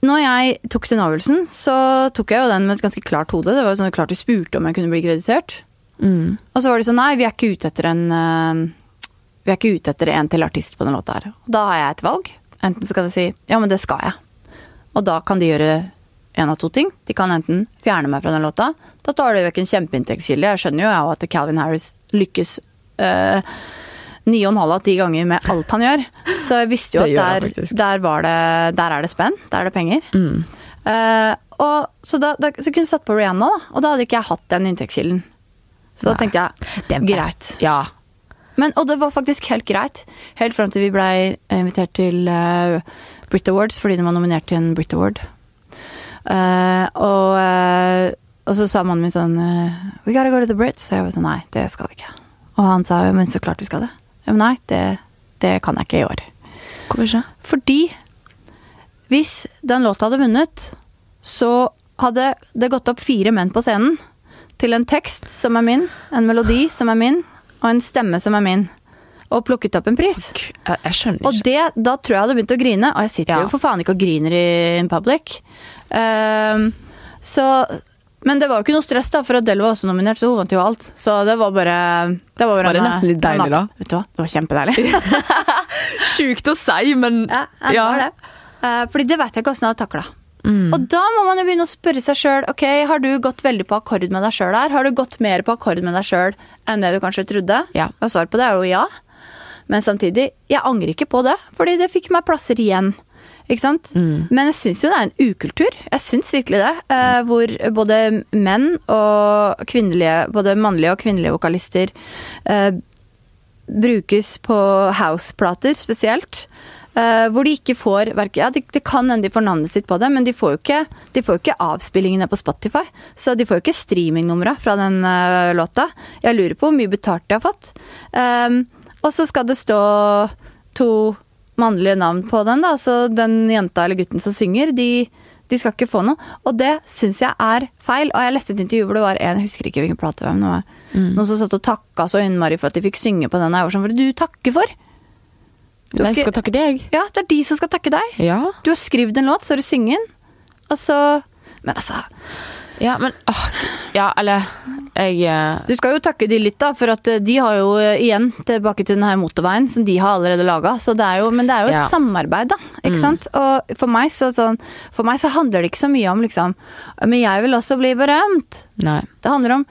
når jeg tok den avgjørelsen, så tok jeg jo den med et ganske klart hode. Det var jo sånn klart du spurte om jeg kunne bli kreditert. Mm. Og så var de sånn nei, vi er ikke ute etter en, eh, vi er ikke ute etter en til artist på den låta her. Da har jeg et valg. Enten skal de si ja, men det skal jeg. Og da kan de gjøre en av to ting. De kan enten fjerne meg fra den låta. Da tar de vekk en kjempeinntektskilde. Jeg skjønner jo at Calvin Harris lykkes øh, ni og en halv av ti ganger med alt han gjør. Så jeg visste jo at der, der, var det, der er det spenn. Der er det penger. Mm. Uh, og, så da, da så kunne jeg satt på Rihanna, da, og da hadde ikke jeg hatt den inntektskilden. Så da tenkte jeg er greit. Ja. Men, og det var faktisk helt greit, helt fram til vi blei invitert til uh, Brit Awards fordi de var nominert til en Brit Award. Uh, og, eh, og så sa mannen min sånn eh, We gotta go to the Brits. Så jeg var sånn nei, det skal vi ikke. Og han sa jo, men så klart vi skal det. Ja, men nei, det, det kan jeg ikke i år. Hvorfor ikke? Fordi hvis den låta hadde vunnet, så hadde det gått opp fire menn på scenen til en tekst som er min, en melodi som er min, og en stemme som er min. Og plukket opp en pris. Jeg, jeg skjønner Og ikke. det, da tror jeg jeg hadde begynt å grine, og jeg sitter Ja. jo for faen ikke og griner i in public. Ehm, så Men det var jo ikke noe stress, da, for Adele var også nominert, så hun vant jo alt. Så det var bare Det var, bare Var det en- nesten litt deilig, da? Vet du hva, det var kjempedeilig. Sjukt å si, men Ja, ja, det var det. Eh, fordi det vet jeg ikke åssen jeg hadde takla. Mm. Og da må man jo begynne å spørre seg sjøl ok, har du gått veldig på akkord med deg sjøl her. Har du gått mer på akkord med deg sjøl enn det du kanskje trodde? Ja. Og svaret på det er jo ja. Men samtidig, jeg angrer ikke på det, fordi det fikk meg plasser igjen. Ikke sant? Mm. Men jeg syns jo det er en ukultur. Jeg syns virkelig det. Eh, hvor både menn og kvinnelige, både mannlige og kvinnelige vokalister eh, brukes på houseplater spesielt. eh, hvor de ikke får hverken, ja, det, de kan hende de får navnet sitt på det, men de får jo ikke, de får jo ikke avspillingene på Spotify. Så de får jo ikke streamingnumra fra den eh, låta. Jeg lurer på hvor mye betalt de har fått. Um, og så skal det stå to mannlige navn på den, da. Så den jenta eller gutten som synger, de, de skal ikke få noe. Og det syns jeg er feil. Og jeg leste et intervju hvor det var en, jeg husker ikke hvilken plate hvem det var Mm. noen som satt og takka så innmari for at de fikk synge på den. Jeg var sånn, hva er det du takker for? Du De ikke- skal takke deg. Ja, det er de som skal takke deg. Ja. Du har skrevet en låt, så har du synge den. Så Men altså ja, men åh, Ja, eller Jeg eh, Du skal jo takke de litt, da, for at eh, de har jo eh, igjen tilbake til denne motorveien som de har allerede laga. Men det er jo et Ja. samarbeid, da. Ikke sant? Og for meg, så, sånn, for meg så handler det ikke så mye om liksom Men jeg vil også bli berømt. Nei. Det handler om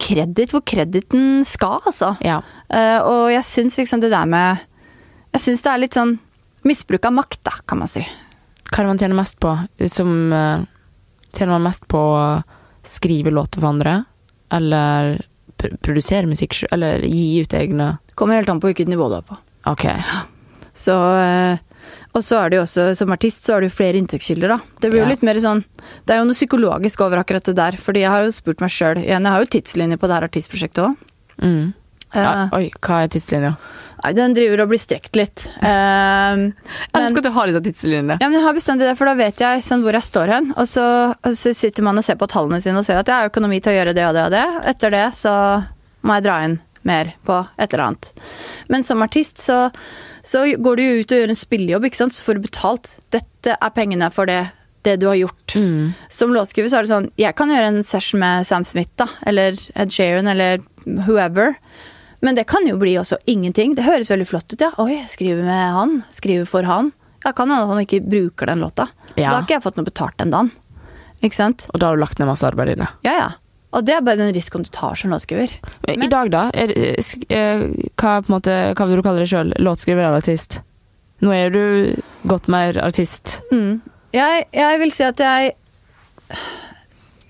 kreditt hvor kreditten skal, altså. Ja. Uh, og jeg syns liksom det der med Jeg syns det er litt sånn misbruk av makt, da, kan man si. Hva er det man tjener mest på? Som uh, Tjener man mest på å skrive låter for andre? Eller pr produsere musikk? Eller gi ut egne Kommer helt an på hvilket nivå du er på. Ok. Så eh, Og så er det jo også, som artist, så har du jo flere inntektskilder, da. Det blir jo yeah. litt mer sånn Det er jo noe psykologisk over akkurat det der. Fordi jeg har jo spurt meg sjøl igjen, jeg har jo tidslinje på det her artistprosjektet òg. Mm. Ja, oi, hva er tidslinja? Nei, den driver og blir strekt litt. Eh, Jeg men- elsker at du har disse tidslinjene. Ja, men jeg har bestandig det, for da vet jeg sånn, hvor jeg står hen. Og så, og så sitter man og ser på tallene sine og ser at jeg har økonomi til å gjøre det og det og det. Etter det så må jeg dra inn mer på et eller annet. Men som artist så, så går du jo ut og gjør en spillejobb, ikke sant. Så får du betalt. Dette er pengene for det, det du har gjort. Mm. Som låtskriver så er det sånn Jeg kan gjøre en session med Sam Smith, da. Eller Ed Sheeran, eller whoever. Men det kan jo bli også ingenting. Det høres veldig flott ut, ja. Oi, skriver med han. Skriver for han. Ja, kan hende at han ikke bruker den låta. Ja. Da har ikke jeg fått noe betalt den dagen. Ikke sant? Og da har du lagt ned masse arbeid i det. Ja, ja. Og det er bare den risikoen du tar som låtskriver. I Men- dag, da? Er, det- sk- eh, hva, er på en måte, hva vil du kalle deg sjøl? Låtskriver eller artist? Nå er du godt mer artist. Mm. Jeg, jeg vil si at jeg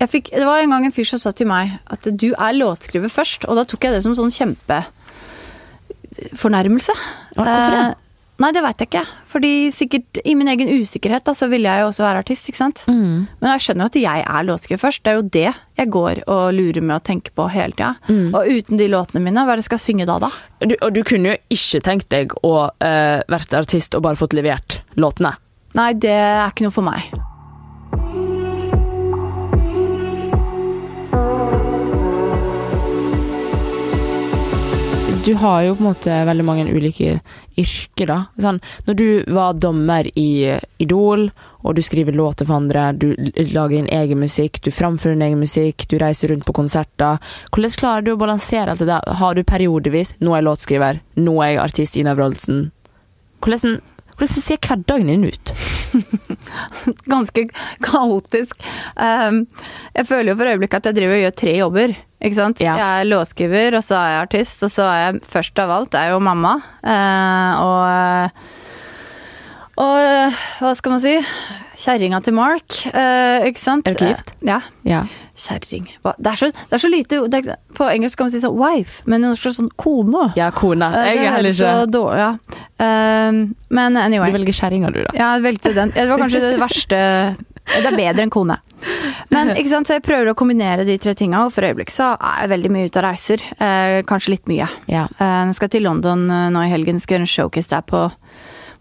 fikk, Det var en gang en fyr som sa til meg at du er låtskriver først, og da tok jeg det som sånn kjempefornærmelse. Hvorfor det? Eh, nei, det veit jeg ikke. Fordi sikkert i min egen usikkerhet da, så ville jeg jo også være artist, ikke sant. Mm. Men jeg skjønner jo at jeg er låtskriver først. Det er jo det jeg går og lurer med og tenker på hele tida. Mm. Og uten de låtene mine, hva er det jeg skal synge da, da? Du, og du kunne jo ikke tenkt deg å uh, vært artist og bare fått levert låtene. Nei, det er ikke noe for meg. Du har jo på en måte veldig mange ulike yrker, da. Sånn, når du var dommer i Idol, og du skriver låter for andre, du lager din egen musikk, du framfører din egen musikk, du reiser rundt på konserter. Hvordan klarer du å balansere alt det der? Har du periodevis Nå er jeg låtskriver, nå er jeg artist Ina Wroldsen. Hvordan, hvordan ser hverdagen din ut? Ganske kaotisk. Um, jeg føler jo for øyeblikket at jeg driver og gjør tre jobber. Ikke sant? Ja. Jeg er låtskriver, og så er jeg artist, og så er jeg først av alt er jo mamma. Uh, og og hva skal man si? Kjerringa til Mark, uh, ikke sant? Er dere gift? Ja. Ja. Kjerring det så, det er så lite er, På engelsk kan man si sånn wife, men i norsk er det sånn kone. Ja, kona. Uh, Jeg er heller ikke dårlig ja. Um, Men Du velger kjerringa, du, da. Ja, jeg valgte den. Det var kanskje det verste Det er bedre enn kone. Men ikke sant, så jeg prøver å kombinere de tre tinga, og for øyeblikket så er jeg veldig mye ute og reiser. Eh, kanskje litt mye. Ja. Eh, jeg skal til London eh, nå i helgen, skal gjøre en showcase der på,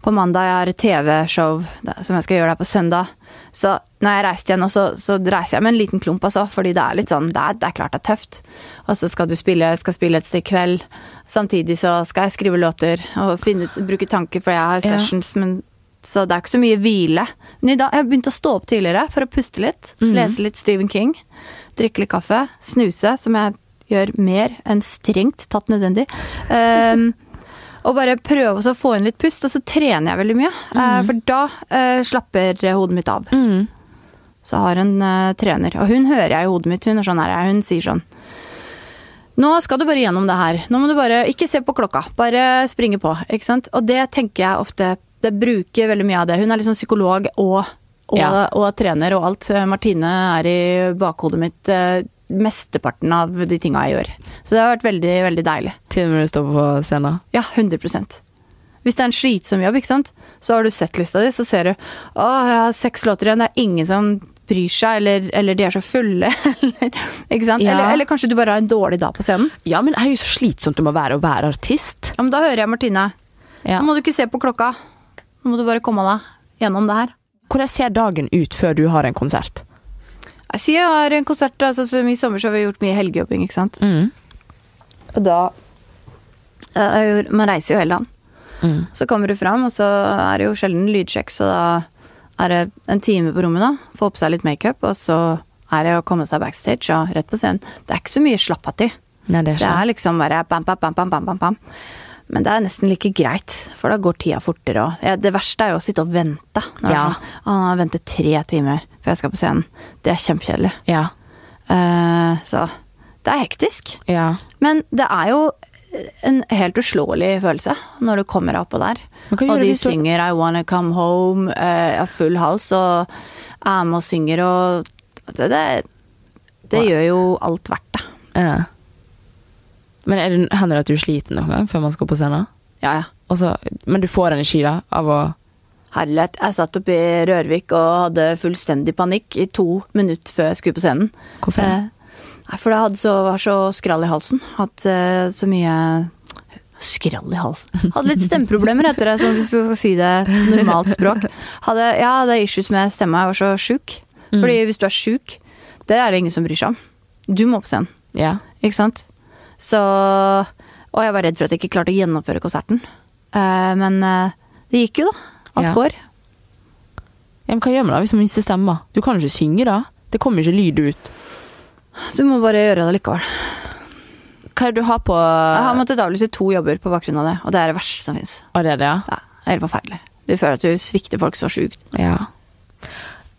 på mandag. Jeg har TV-show som jeg skal gjøre der på søndag. Så når jeg reiste igjen, så, så reiser jeg med en liten klump, altså. Fordi det er litt sånn Det er, det er klart det er tøft. Og så skal du spille, skal spille et i kveld. Samtidig så skal jeg skrive låter og finne, bruke tanker, for jeg har Ja. sessions, men så det er ikke så mye hvile. Men i dag, jeg har begynt å stå opp tidligere for å puste litt. Mm. Lese litt Stephen King. Drikke litt kaffe. Snuse, som jeg gjør mer enn strengt tatt nødvendig. Um, og bare prøve å få inn litt pust, og så trener jeg veldig mye. mm. for da uh, slapper hodet mitt av. Mm. Så har en uh, trener, og hun hører jeg i hodet mitt. Hun sånn her, hun sier sånn Nå skal du bare gjennom det her. Nå må du bare Ikke se på klokka, bare springe på. Ikke sant? Og det tenker jeg ofte Det bruker veldig mye av det. Hun er liksom psykolog og, og, Ja. og trener og alt. Martine er i bakhodet mitt eh, mesteparten av de tinga jeg gjør. Så det har vært veldig, veldig deilig. Til og med du står på scenen. Ja, 100 Hvis det er en slitsom jobb, ikke sant? så har du sett lista di, så ser du å, jeg har seks låter igjen, det er ingen som bryr seg, eller, eller de er så fulle, eller, ikke sant? Ja. Eller, eller kanskje du bare har en dårlig dag på scenen. Ja, men det er jo så slitsomt det må være å være artist. Ja, men da hører jeg Martine. Ja. Nå må du ikke se på klokka. Nå må du bare komme deg gjennom det her. Hvordan ser dagen ut før du har en konsert? Jeg har en konsert, altså som i sommer så har vi gjort mye helgejobbing, ikke sant. Mm. Og da Man reiser jo hele land. Mm. Så kommer du fram, og så er det jo sjelden lydsjekk, så da er det en time på rommet, da. Få på seg litt makeup, og så er det å komme seg backstage og rett på scenen. Det er ikke så mye slapp i. det Det er liksom bare bam, bam, bam, bam, bam, bam. Men det er nesten like greit, for da går tida fortere òg. Det verste er jo å sitte og vente. Når Ja. sånn, «Å, ventet tre timer før jeg skal på scenen. Det er kjempekjedelig. Ja. Uh, så det er hektisk. Ja. Men det er jo en helt uslåelig følelse når du kommer oppå der. Og de synger 'I Wanna Come Home' av uh, full hals og er med og synger og Det, det, det Wow. gjør jo alt verdt det. ja. Men er det, hender det at du er sliten noen gang før man skal på scenen? Ja, ja. Og men du får energi da, av å Herlighet. Jeg satt oppe i Rørvik og hadde fullstendig panikk i to minutter før jeg skulle på scenen. Hvorfor? Eh, for jeg hadde så, var så skrall i halsen. Hatt eh, så mye Skrall i halsen. Hadde litt stemmeproblemer etter det, som du skal si det normalt språk. Hadde, ja, hadde issues med stemma. Jeg var så sjuk. Mm. Fordi hvis du er sjuk, det er det ingen som bryr seg om. Du må på scenen, Ja. ikke sant? Så Og jeg var redd for at jeg ikke klarte å gjennomføre konserten. Eh, men eh, det gikk jo, da. Alt Ja. går. ja. Men hva gjør man da hvis man mister stemma? Du kan jo ikke synge da. Det kommer ikke lyd ut. Du må bare gjøre det likevel. Hva er det du har på Jeg har måttet avlyse to jobber på bakgrunn av det, og det er det verste som fins. Det det, ja? Ja, det helt forferdelig. Du føler at du svikter folk så sjukt. Ja.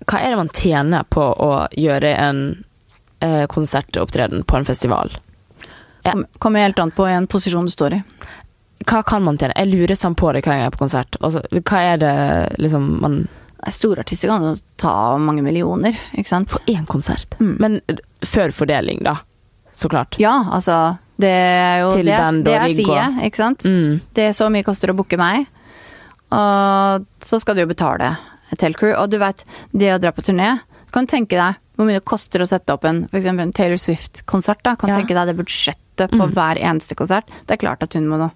Hva er det man tjener på å gjøre en eh, konsertopptreden på en festival? Ja. Kom- Kommer helt an på en posisjon du står i. Hva kan man tjene? Jeg lurer sånn på det hver gang jeg er på konsert. Altså, hva er det liksom man Store artister kan jo ta mange millioner, ikke sant? På én konsert? Mm. Men før fordeling, da. Så klart. Ja, altså Det er jo Til det, er- band det og er fie, ikke sant? Mm. Det er så mye koster å booke meg. Og så skal du jo betale et helt crew. Og du vet, det å dra på turné Kan Du tenke deg hvor mye det koster å sette opp en, for en Taylor Swift-konsert. da Kan Ja. tenke deg det budsjettet på Mm. hver eneste konsert. Det er klart at hun må,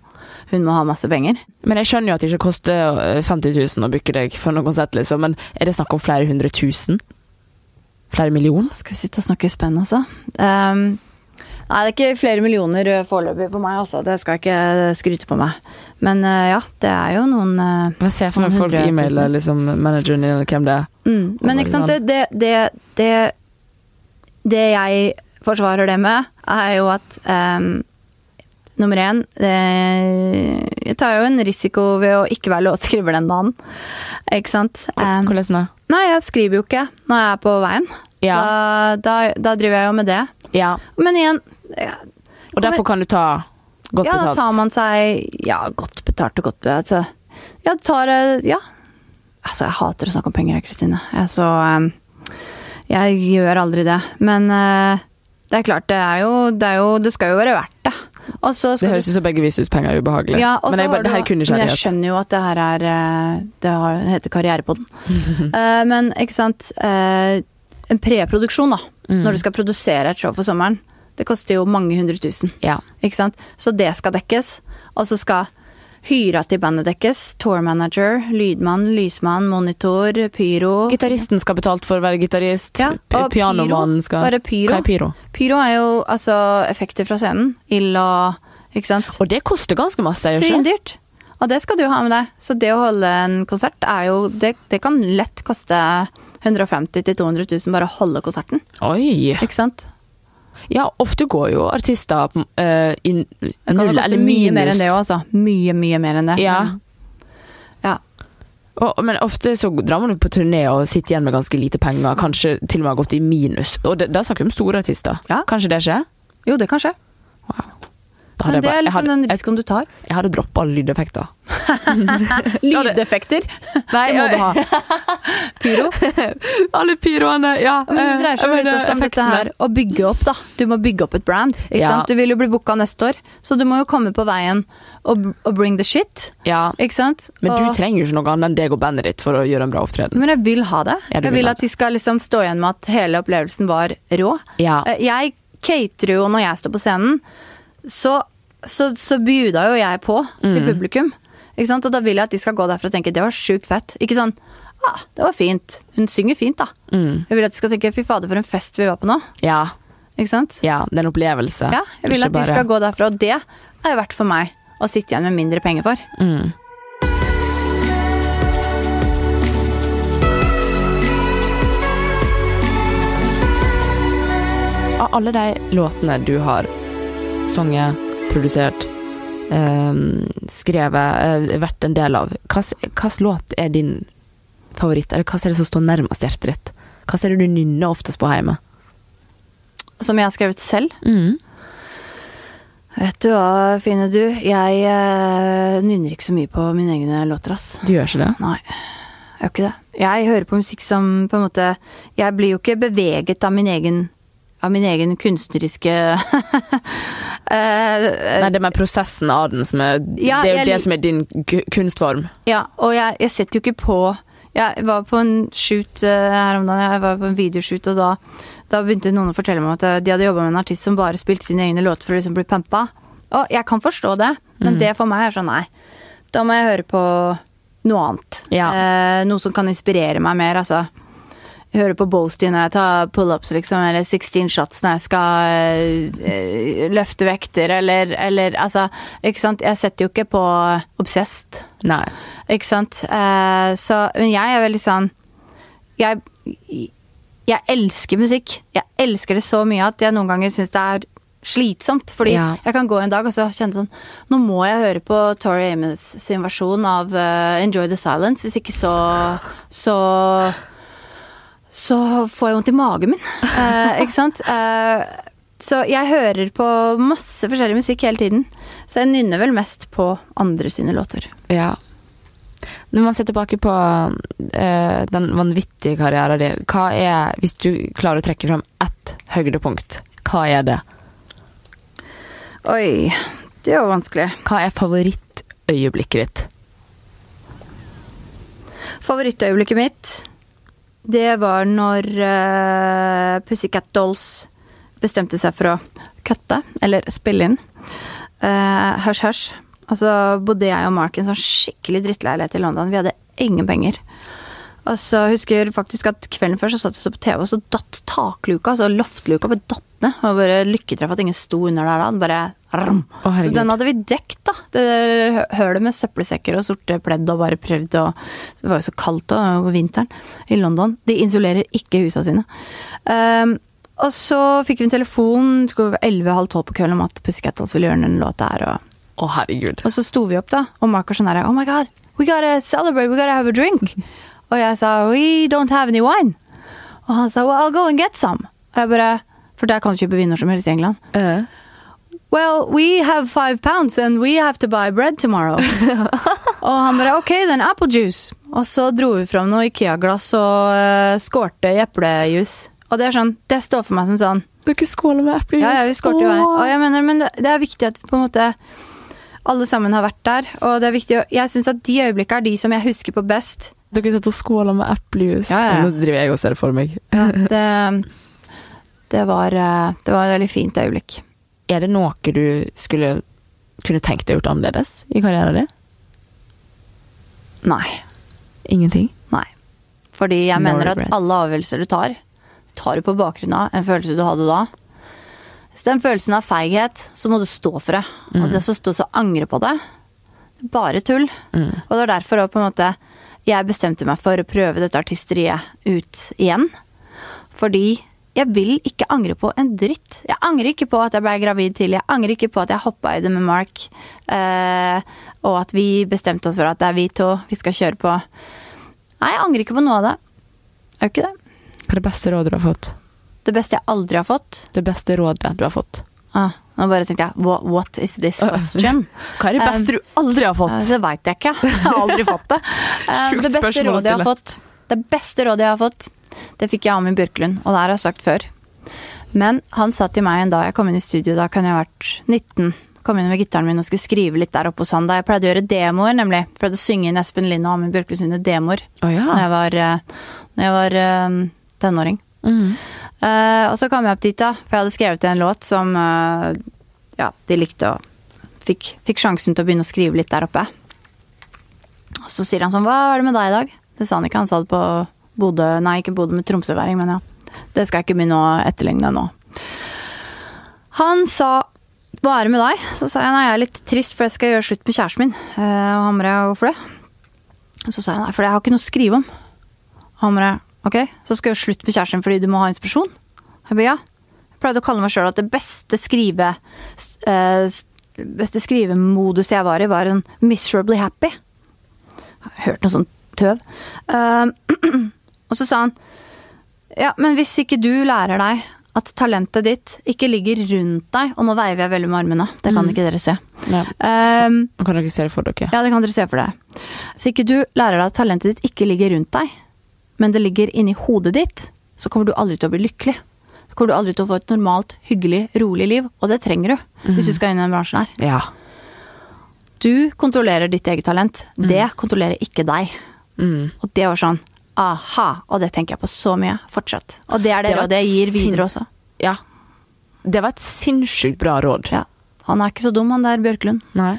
hun må ha masse penger. Men jeg skjønner jo at det ikke koster eh, 50 000 å booke deg for noen konsert, liksom. Men er det snakk om flere hundre tusen? Flere millioner? Skal vi sitte og snakke spenn, altså? Um, Nei, det er ikke flere millioner eh, foreløpig på meg, altså. Det skal jeg ikke skryte på meg. Men uh, ja, det er jo noen eh, Hva ser jeg for meg folk e-mailer liksom, manageren din, eller hvem det er? mm. Men ikke sant, det, det, det, det jeg forsvarer det med, er jo at ehm, Nummer én eh, Jeg tar jo en risiko ved å ikke være låtskriver den dagen. Ikke sant? Ehm, Hvordan da? nei, jeg skriver jo ikke når jeg er på veien. Ja. Da, da, da driver jeg jo med det. ja. Men igjen ja, Og derfor kan du ta godt betalt? ja, da tar man seg Ja, godt betalt og godt betalt. Altså, ja, tar eh, Ja. Altså, jeg hater å snakke om penger, Kristine. Jeg, så eh, Jeg gjør aldri det. Men eh, det er klart, det er jo Det, er jo, det skal jo være verdt det. Det høres ut som begge vi syns penger er ubehagelig. ja, men jeg, bare- du- Men jeg skjønner jo at det her er eh, det heter Karrierepodden. uh, men ikke sant uh, En preproduksjon, da. Mm. Når du skal produsere et show for sommeren. Det koster jo mange hundre tusen. Ja. Ikke sant? Så det skal dekkes. Og så skal hyra til bandet deres. Tourmanager, lydmann, lysmann, monitor, pyro. Gitaristen skal betalt for å være gitarist. Ja, og Pianomannen skal Bare pyro. Hva er pyro? Pyro er jo altså effekter fra scenen. Ild og Ikke sant? Og det koster ganske masse, gjør ikke? Svindyrt. Og det skal du ha med deg. Så det å holde en konsert er jo Det, det kan lett koste 150 000-200 000 bare å holde konserten. Oi! Ikke sant? Ja, ofte går jo artister uh, inn Det kan null koste mye mer enn det òg, altså. Mye, mye mer enn det. Ja. ja. Og, men ofte så drar man jo på turné og sitter igjen med ganske lite penger, kanskje til og med har gått i minus. Og det, da snakker vi om store artister. Ja. Kanskje det skjer? Jo, det kan skje. Hadde Men det jeg er jeg liksom hadde- den jeg, risikoen du tar. jeg hadde droppa lydeffekter. Lydeffekter. Nei, Det må du ha. Pyro. alle pyroene, ja. Men det dreier seg jo litt også om dette her å bygge opp, da. Du må bygge opp et brand. Ikke Ja. sant? Du vil jo bli booka neste år, så du må jo komme på veien og, og bring the shit. Ja, Ikke sant? men du og, trenger jo ikke noe annet enn deg og bandet ditt for å gjøre en bra opptreden. men jeg vil ha det. Ja, du jeg vil vil at de skal liksom stå igjen med at hele opplevelsen var rå. Ja. Eh, Jeg caterer jo når jeg står på scenen, så, så, så bjuda jo jeg på til Mm. publikum. Ikke sant? Og da vil jeg at de skal gå derfra og tenke det var sjukt fett. Ikke sånn ah, det var fint. Hun synger fint, da. Mm. Jeg vil at de skal tenke fy fader, for en fest vi var på nå. Ja, Ikke sant? ja, det er en opplevelse. Ja, jeg vil Ikke at de bare- skal gå derfra, og det er verdt for meg å sitte igjen med mindre penger for. Mm. Av alle de låtene du har sunget, produsert, ehm, skrevet, eh, vært en del av, hvilken låt er din favoritt? Eller hva er det som står nærmest hjertet ditt? Hva er det du nynner oftest på hjemme? Som jeg har skrevet selv. Mm. Vet du hva, Fine du, jeg eh, nynner ikke så mye på mine egne låter, ass. Du gjør ikke det? Nei, jeg gjør ikke det. Jeg hører på musikk som på en måte Jeg blir jo ikke beveget av min egen av min egen kunstneriske uh, Nei, det er med prosessen av den som er Ja, Det er jo jeg det som er din kunstform. Ja, og jeg, jeg setter jo ikke på Jeg var på en shoot eh, her om dagen, jeg var på en videoshoot, og da, da begynte noen å fortelle meg at de hadde jobba med en artist som bare spilte sine egne låter for å liksom bli pampa. Og jeg kan forstå det, men Mm. det for meg er sånn nei. Da må jeg høre på noe annet. Ja. Uh, noe som kan inspirere meg mer, altså. Hører på Boasty når jeg tar pull-ups, liksom, eller 16 shots når jeg skal eh, løfte vekter, eller, eller altså Ikke sant. Jeg setter jo ikke på Obsessed. Nei. Ikke sant. Eh, så, men jeg er veldig sånn jeg, jeg elsker musikk. Jeg elsker det så mye at jeg noen ganger syns det er slitsomt. Fordi Ja. jeg kan gå en dag og så kjenne sånn Nå må jeg høre på Tori Amos sin versjon av uh, Enjoy the Silence. Hvis ikke så så så får jeg vondt i magen min. Eh, ikke sant? Eh, så jeg hører på masse forskjellig musikk hele tiden. Så jeg nynner vel mest på andre sine låter. Ja. Når man ser tilbake på eh, den vanvittige karrieren din, hva er Hvis du klarer å trekke fram ett høydepunkt, hva er det? Oi, det var vanskelig. Hva er favorittøyeblikket ditt? Favorittøyeblikket mitt, det var når uh, Pussycat Dolls bestemte seg for å kutte, eller spille inn. Uh, Hush. Og så bodde jeg og Mark i en sånn skikkelig drittleilighet i London. Vi hadde ingen penger. Og så husker jeg faktisk at kvelden før så satt så på TV, og så datt takluka, altså loftluka, bare datt ned. Og bare lykketreff at ingen sto under der da. Den bare Å, Så den hadde vi dekt, da. Det hølet med søppelsekker og sorte pledd og bare prøvd å Det var jo så kaldt over vinteren i London. De insulerer ikke husa sine. Um, og så fikk vi en telefon klokka 11.30 på kvelden om at Pussycat ville gjøre den låta her. Og, Å, herregud. og så sto vi opp, da, og Mark var sånn her Oh my god, we gotta celebrate, we gotta have a drink. Og jeg sa we don't have any wine. Og han sa well, I'll go and get some. Og jeg bare For der kan du kjøpe vin når som helst i England. Eh. Well, we have five pounds and we have to buy bread tomorrow. og han bare ok, then apple juice. Og så dro vi fram noe Ikea-glass og uh, skårte i eplejus. Og det er sånn, det står for meg som sånn Dere skåler med eplejus. Ja, ja, vi skårte jo her. Og jeg mener, men det, det er viktig at på en måte alle sammen har vært der. Og det er viktig, jeg syns at de øyeblikkene er de som jeg husker på best. Dere satt og skåla med eplejus. Ja, ja, ja. Nå driver jeg og ser det for meg. Ja, det, det, var, eh, det var et veldig fint øyeblikk. Er det noe du skulle kunne tenkt deg gjort annerledes i karrieren din? Nei. Ingenting? Nei. Fordi jeg No mener at regrets. alle avgjørelser du tar, tar du på bakgrunn av en følelse du hadde da. Hvis den følelsen av feighet, så må du stå for det. Og det som står så angre på det, det er bare tull. Og det var derfor også på en måte jeg bestemte meg for å prøve dette artisteriet ut igjen. Fordi jeg vil ikke angre på en dritt. Jeg angrer ikke på at jeg ble gravid tidlig. Jeg angrer ikke på at jeg hoppa i det med Mark. Eh, og at vi bestemte oss for at det er vi to vi skal kjøre på. Nei, jeg angrer ikke på noe av det. Jeg gjør ikke det. Hva er det beste rådet du har fått? Det beste jeg aldri har fått Det beste rådet du har fått? ah, Nå bare tenkte jeg what, what is this question? Hva er det beste du aldri har Eh, fått? Det veit jeg ikke. Jeg har aldri fått det. Eh, Sjukt det beste rådet jeg har fått, det beste rådet jeg har fått, det fikk jeg av min Bjørklund, og det har jeg sagt før. Men han sa til meg en dag jeg kom inn i studio, da kan jeg ha vært 19. Kom inn med gitaren min og skulle skrive litt der oppe hos han. Da jeg pleide å gjøre demoer, nemlig. Jeg Pleide å synge inn Espen Lind og Amin Bjørklund sine demoer oh, ja. når jeg var, eh, når jeg var um, tenåring. Mm. Uh, og så kom jeg opp dit, da, for jeg hadde skrevet en låt som uh, ja, de likte og fikk, fikk sjansen til å begynne å skrive litt der oppe. Og så sier han sånn Hva er det med deg i dag? Det sa han ikke, han sa det på Bodø Nei, ikke Bodø med Tromsøværing, men ja. Det skal jeg ikke begynne å etterligne nå. Han sa det med deg? Så sa jeg nei, jeg er litt trist, for jeg skal gjøre slutt med kjæresten min. Eh, og han bare hvorfor det? Så sa jeg nei, for jeg har ikke noe å skrive om. Han bare ok, så skal jeg gjøre slutt med kjæresten fordi du må ha inspirasjon? Jeg bare ja. Jeg pleide å kalle meg sjøl at det beste skrive eh, beste skrivemodus jeg var i, var en miserably happy. Jeg har hørt noe sånt tøv. Eh, og så sa han ja, men hvis ikke du lærer deg at talentet ditt ikke ligger rundt deg Og nå veiver jeg veldig med armene, det kan ikke dere se. Ja. Um, kan dere se det for dere. ja, det kan dere se for dere. Hvis ikke du lærer deg at talentet ditt ikke ligger rundt deg, men det ligger inni hodet ditt, så kommer du aldri til å bli lykkelig. Så kommer du aldri til å få et normalt, hyggelig, rolig liv, og det trenger du hvis du skal inn i den bransjen her. Ja. Du kontrollerer ditt eget talent, det kontrollerer ikke deg. Mm. Og det var sånn aha, og det tenker jeg på så mye fortsatt. Og det er det, Det rådet jeg gir videre også. ja. Det var et sinnssykt bra råd. Ja. Han er ikke så dum, han der Bjørklund. Nei.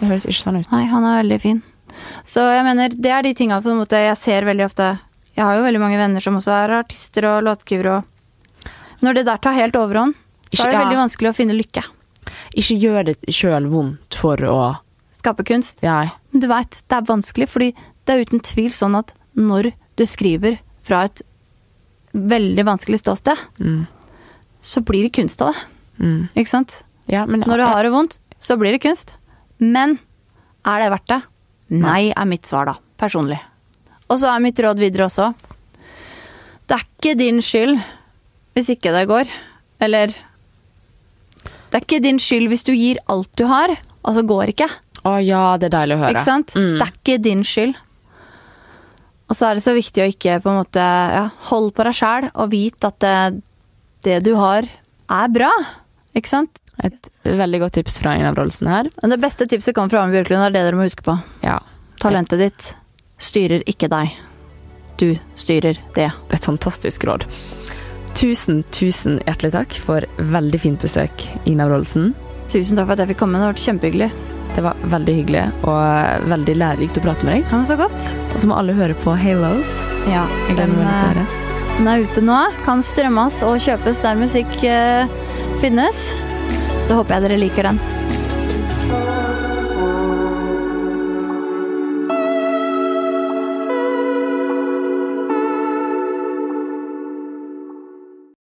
Det høres ikke sånn ut. Nei, han er veldig fin. Så jeg mener, det er de tinga på en måte jeg ser veldig ofte. Jeg har jo veldig mange venner som også er artister og låtgivere og Når det der tar helt overhånd, så er det veldig vanskelig å finne lykke. Ikke gjør det sjøl vondt for å Skape kunst. Nei. Men du veit, det er vanskelig, fordi det er uten tvil sånn at når du skriver fra et veldig vanskelig ståsted, Mm. så blir det kunst av det. Mm. Ikke sant? Ja, men Når du har det vondt, så blir det kunst. Men er det verdt det? Nei, er mitt svar, da. Personlig. Og så er mitt råd videre også Det er ikke din skyld hvis ikke det går. Eller Det er ikke din skyld hvis du gir alt du har, og så går ikke. Å ja, det er deilig å høre. Ikke sant? Mm. Det er ikke din skyld. Og så er det så viktig å ikke på en måte ja, holde på deg sjæl og vite at det, det du har, er bra. Ikke sant? Et veldig godt tips fra Ina Wroldsen her. Det beste tipset kommer fra Ame Bjørklund, det er det dere må huske på. Ja. Talentet ditt styrer ikke deg. Du styrer det. Et fantastisk råd. Tusen, tusen hjertelig takk for veldig fint besøk, Ina Wroldsen. Tusen takk for at jeg fikk komme. Det har vært kjempehyggelig. Det var veldig hyggelig og veldig lærerikt å prate med deg. Ja, så godt. Og så må alle høre på Halos. Ja, å høre. Den er ute nå. Kan strømmes og kjøpes der musikk uh, finnes. Så håper jeg dere liker den.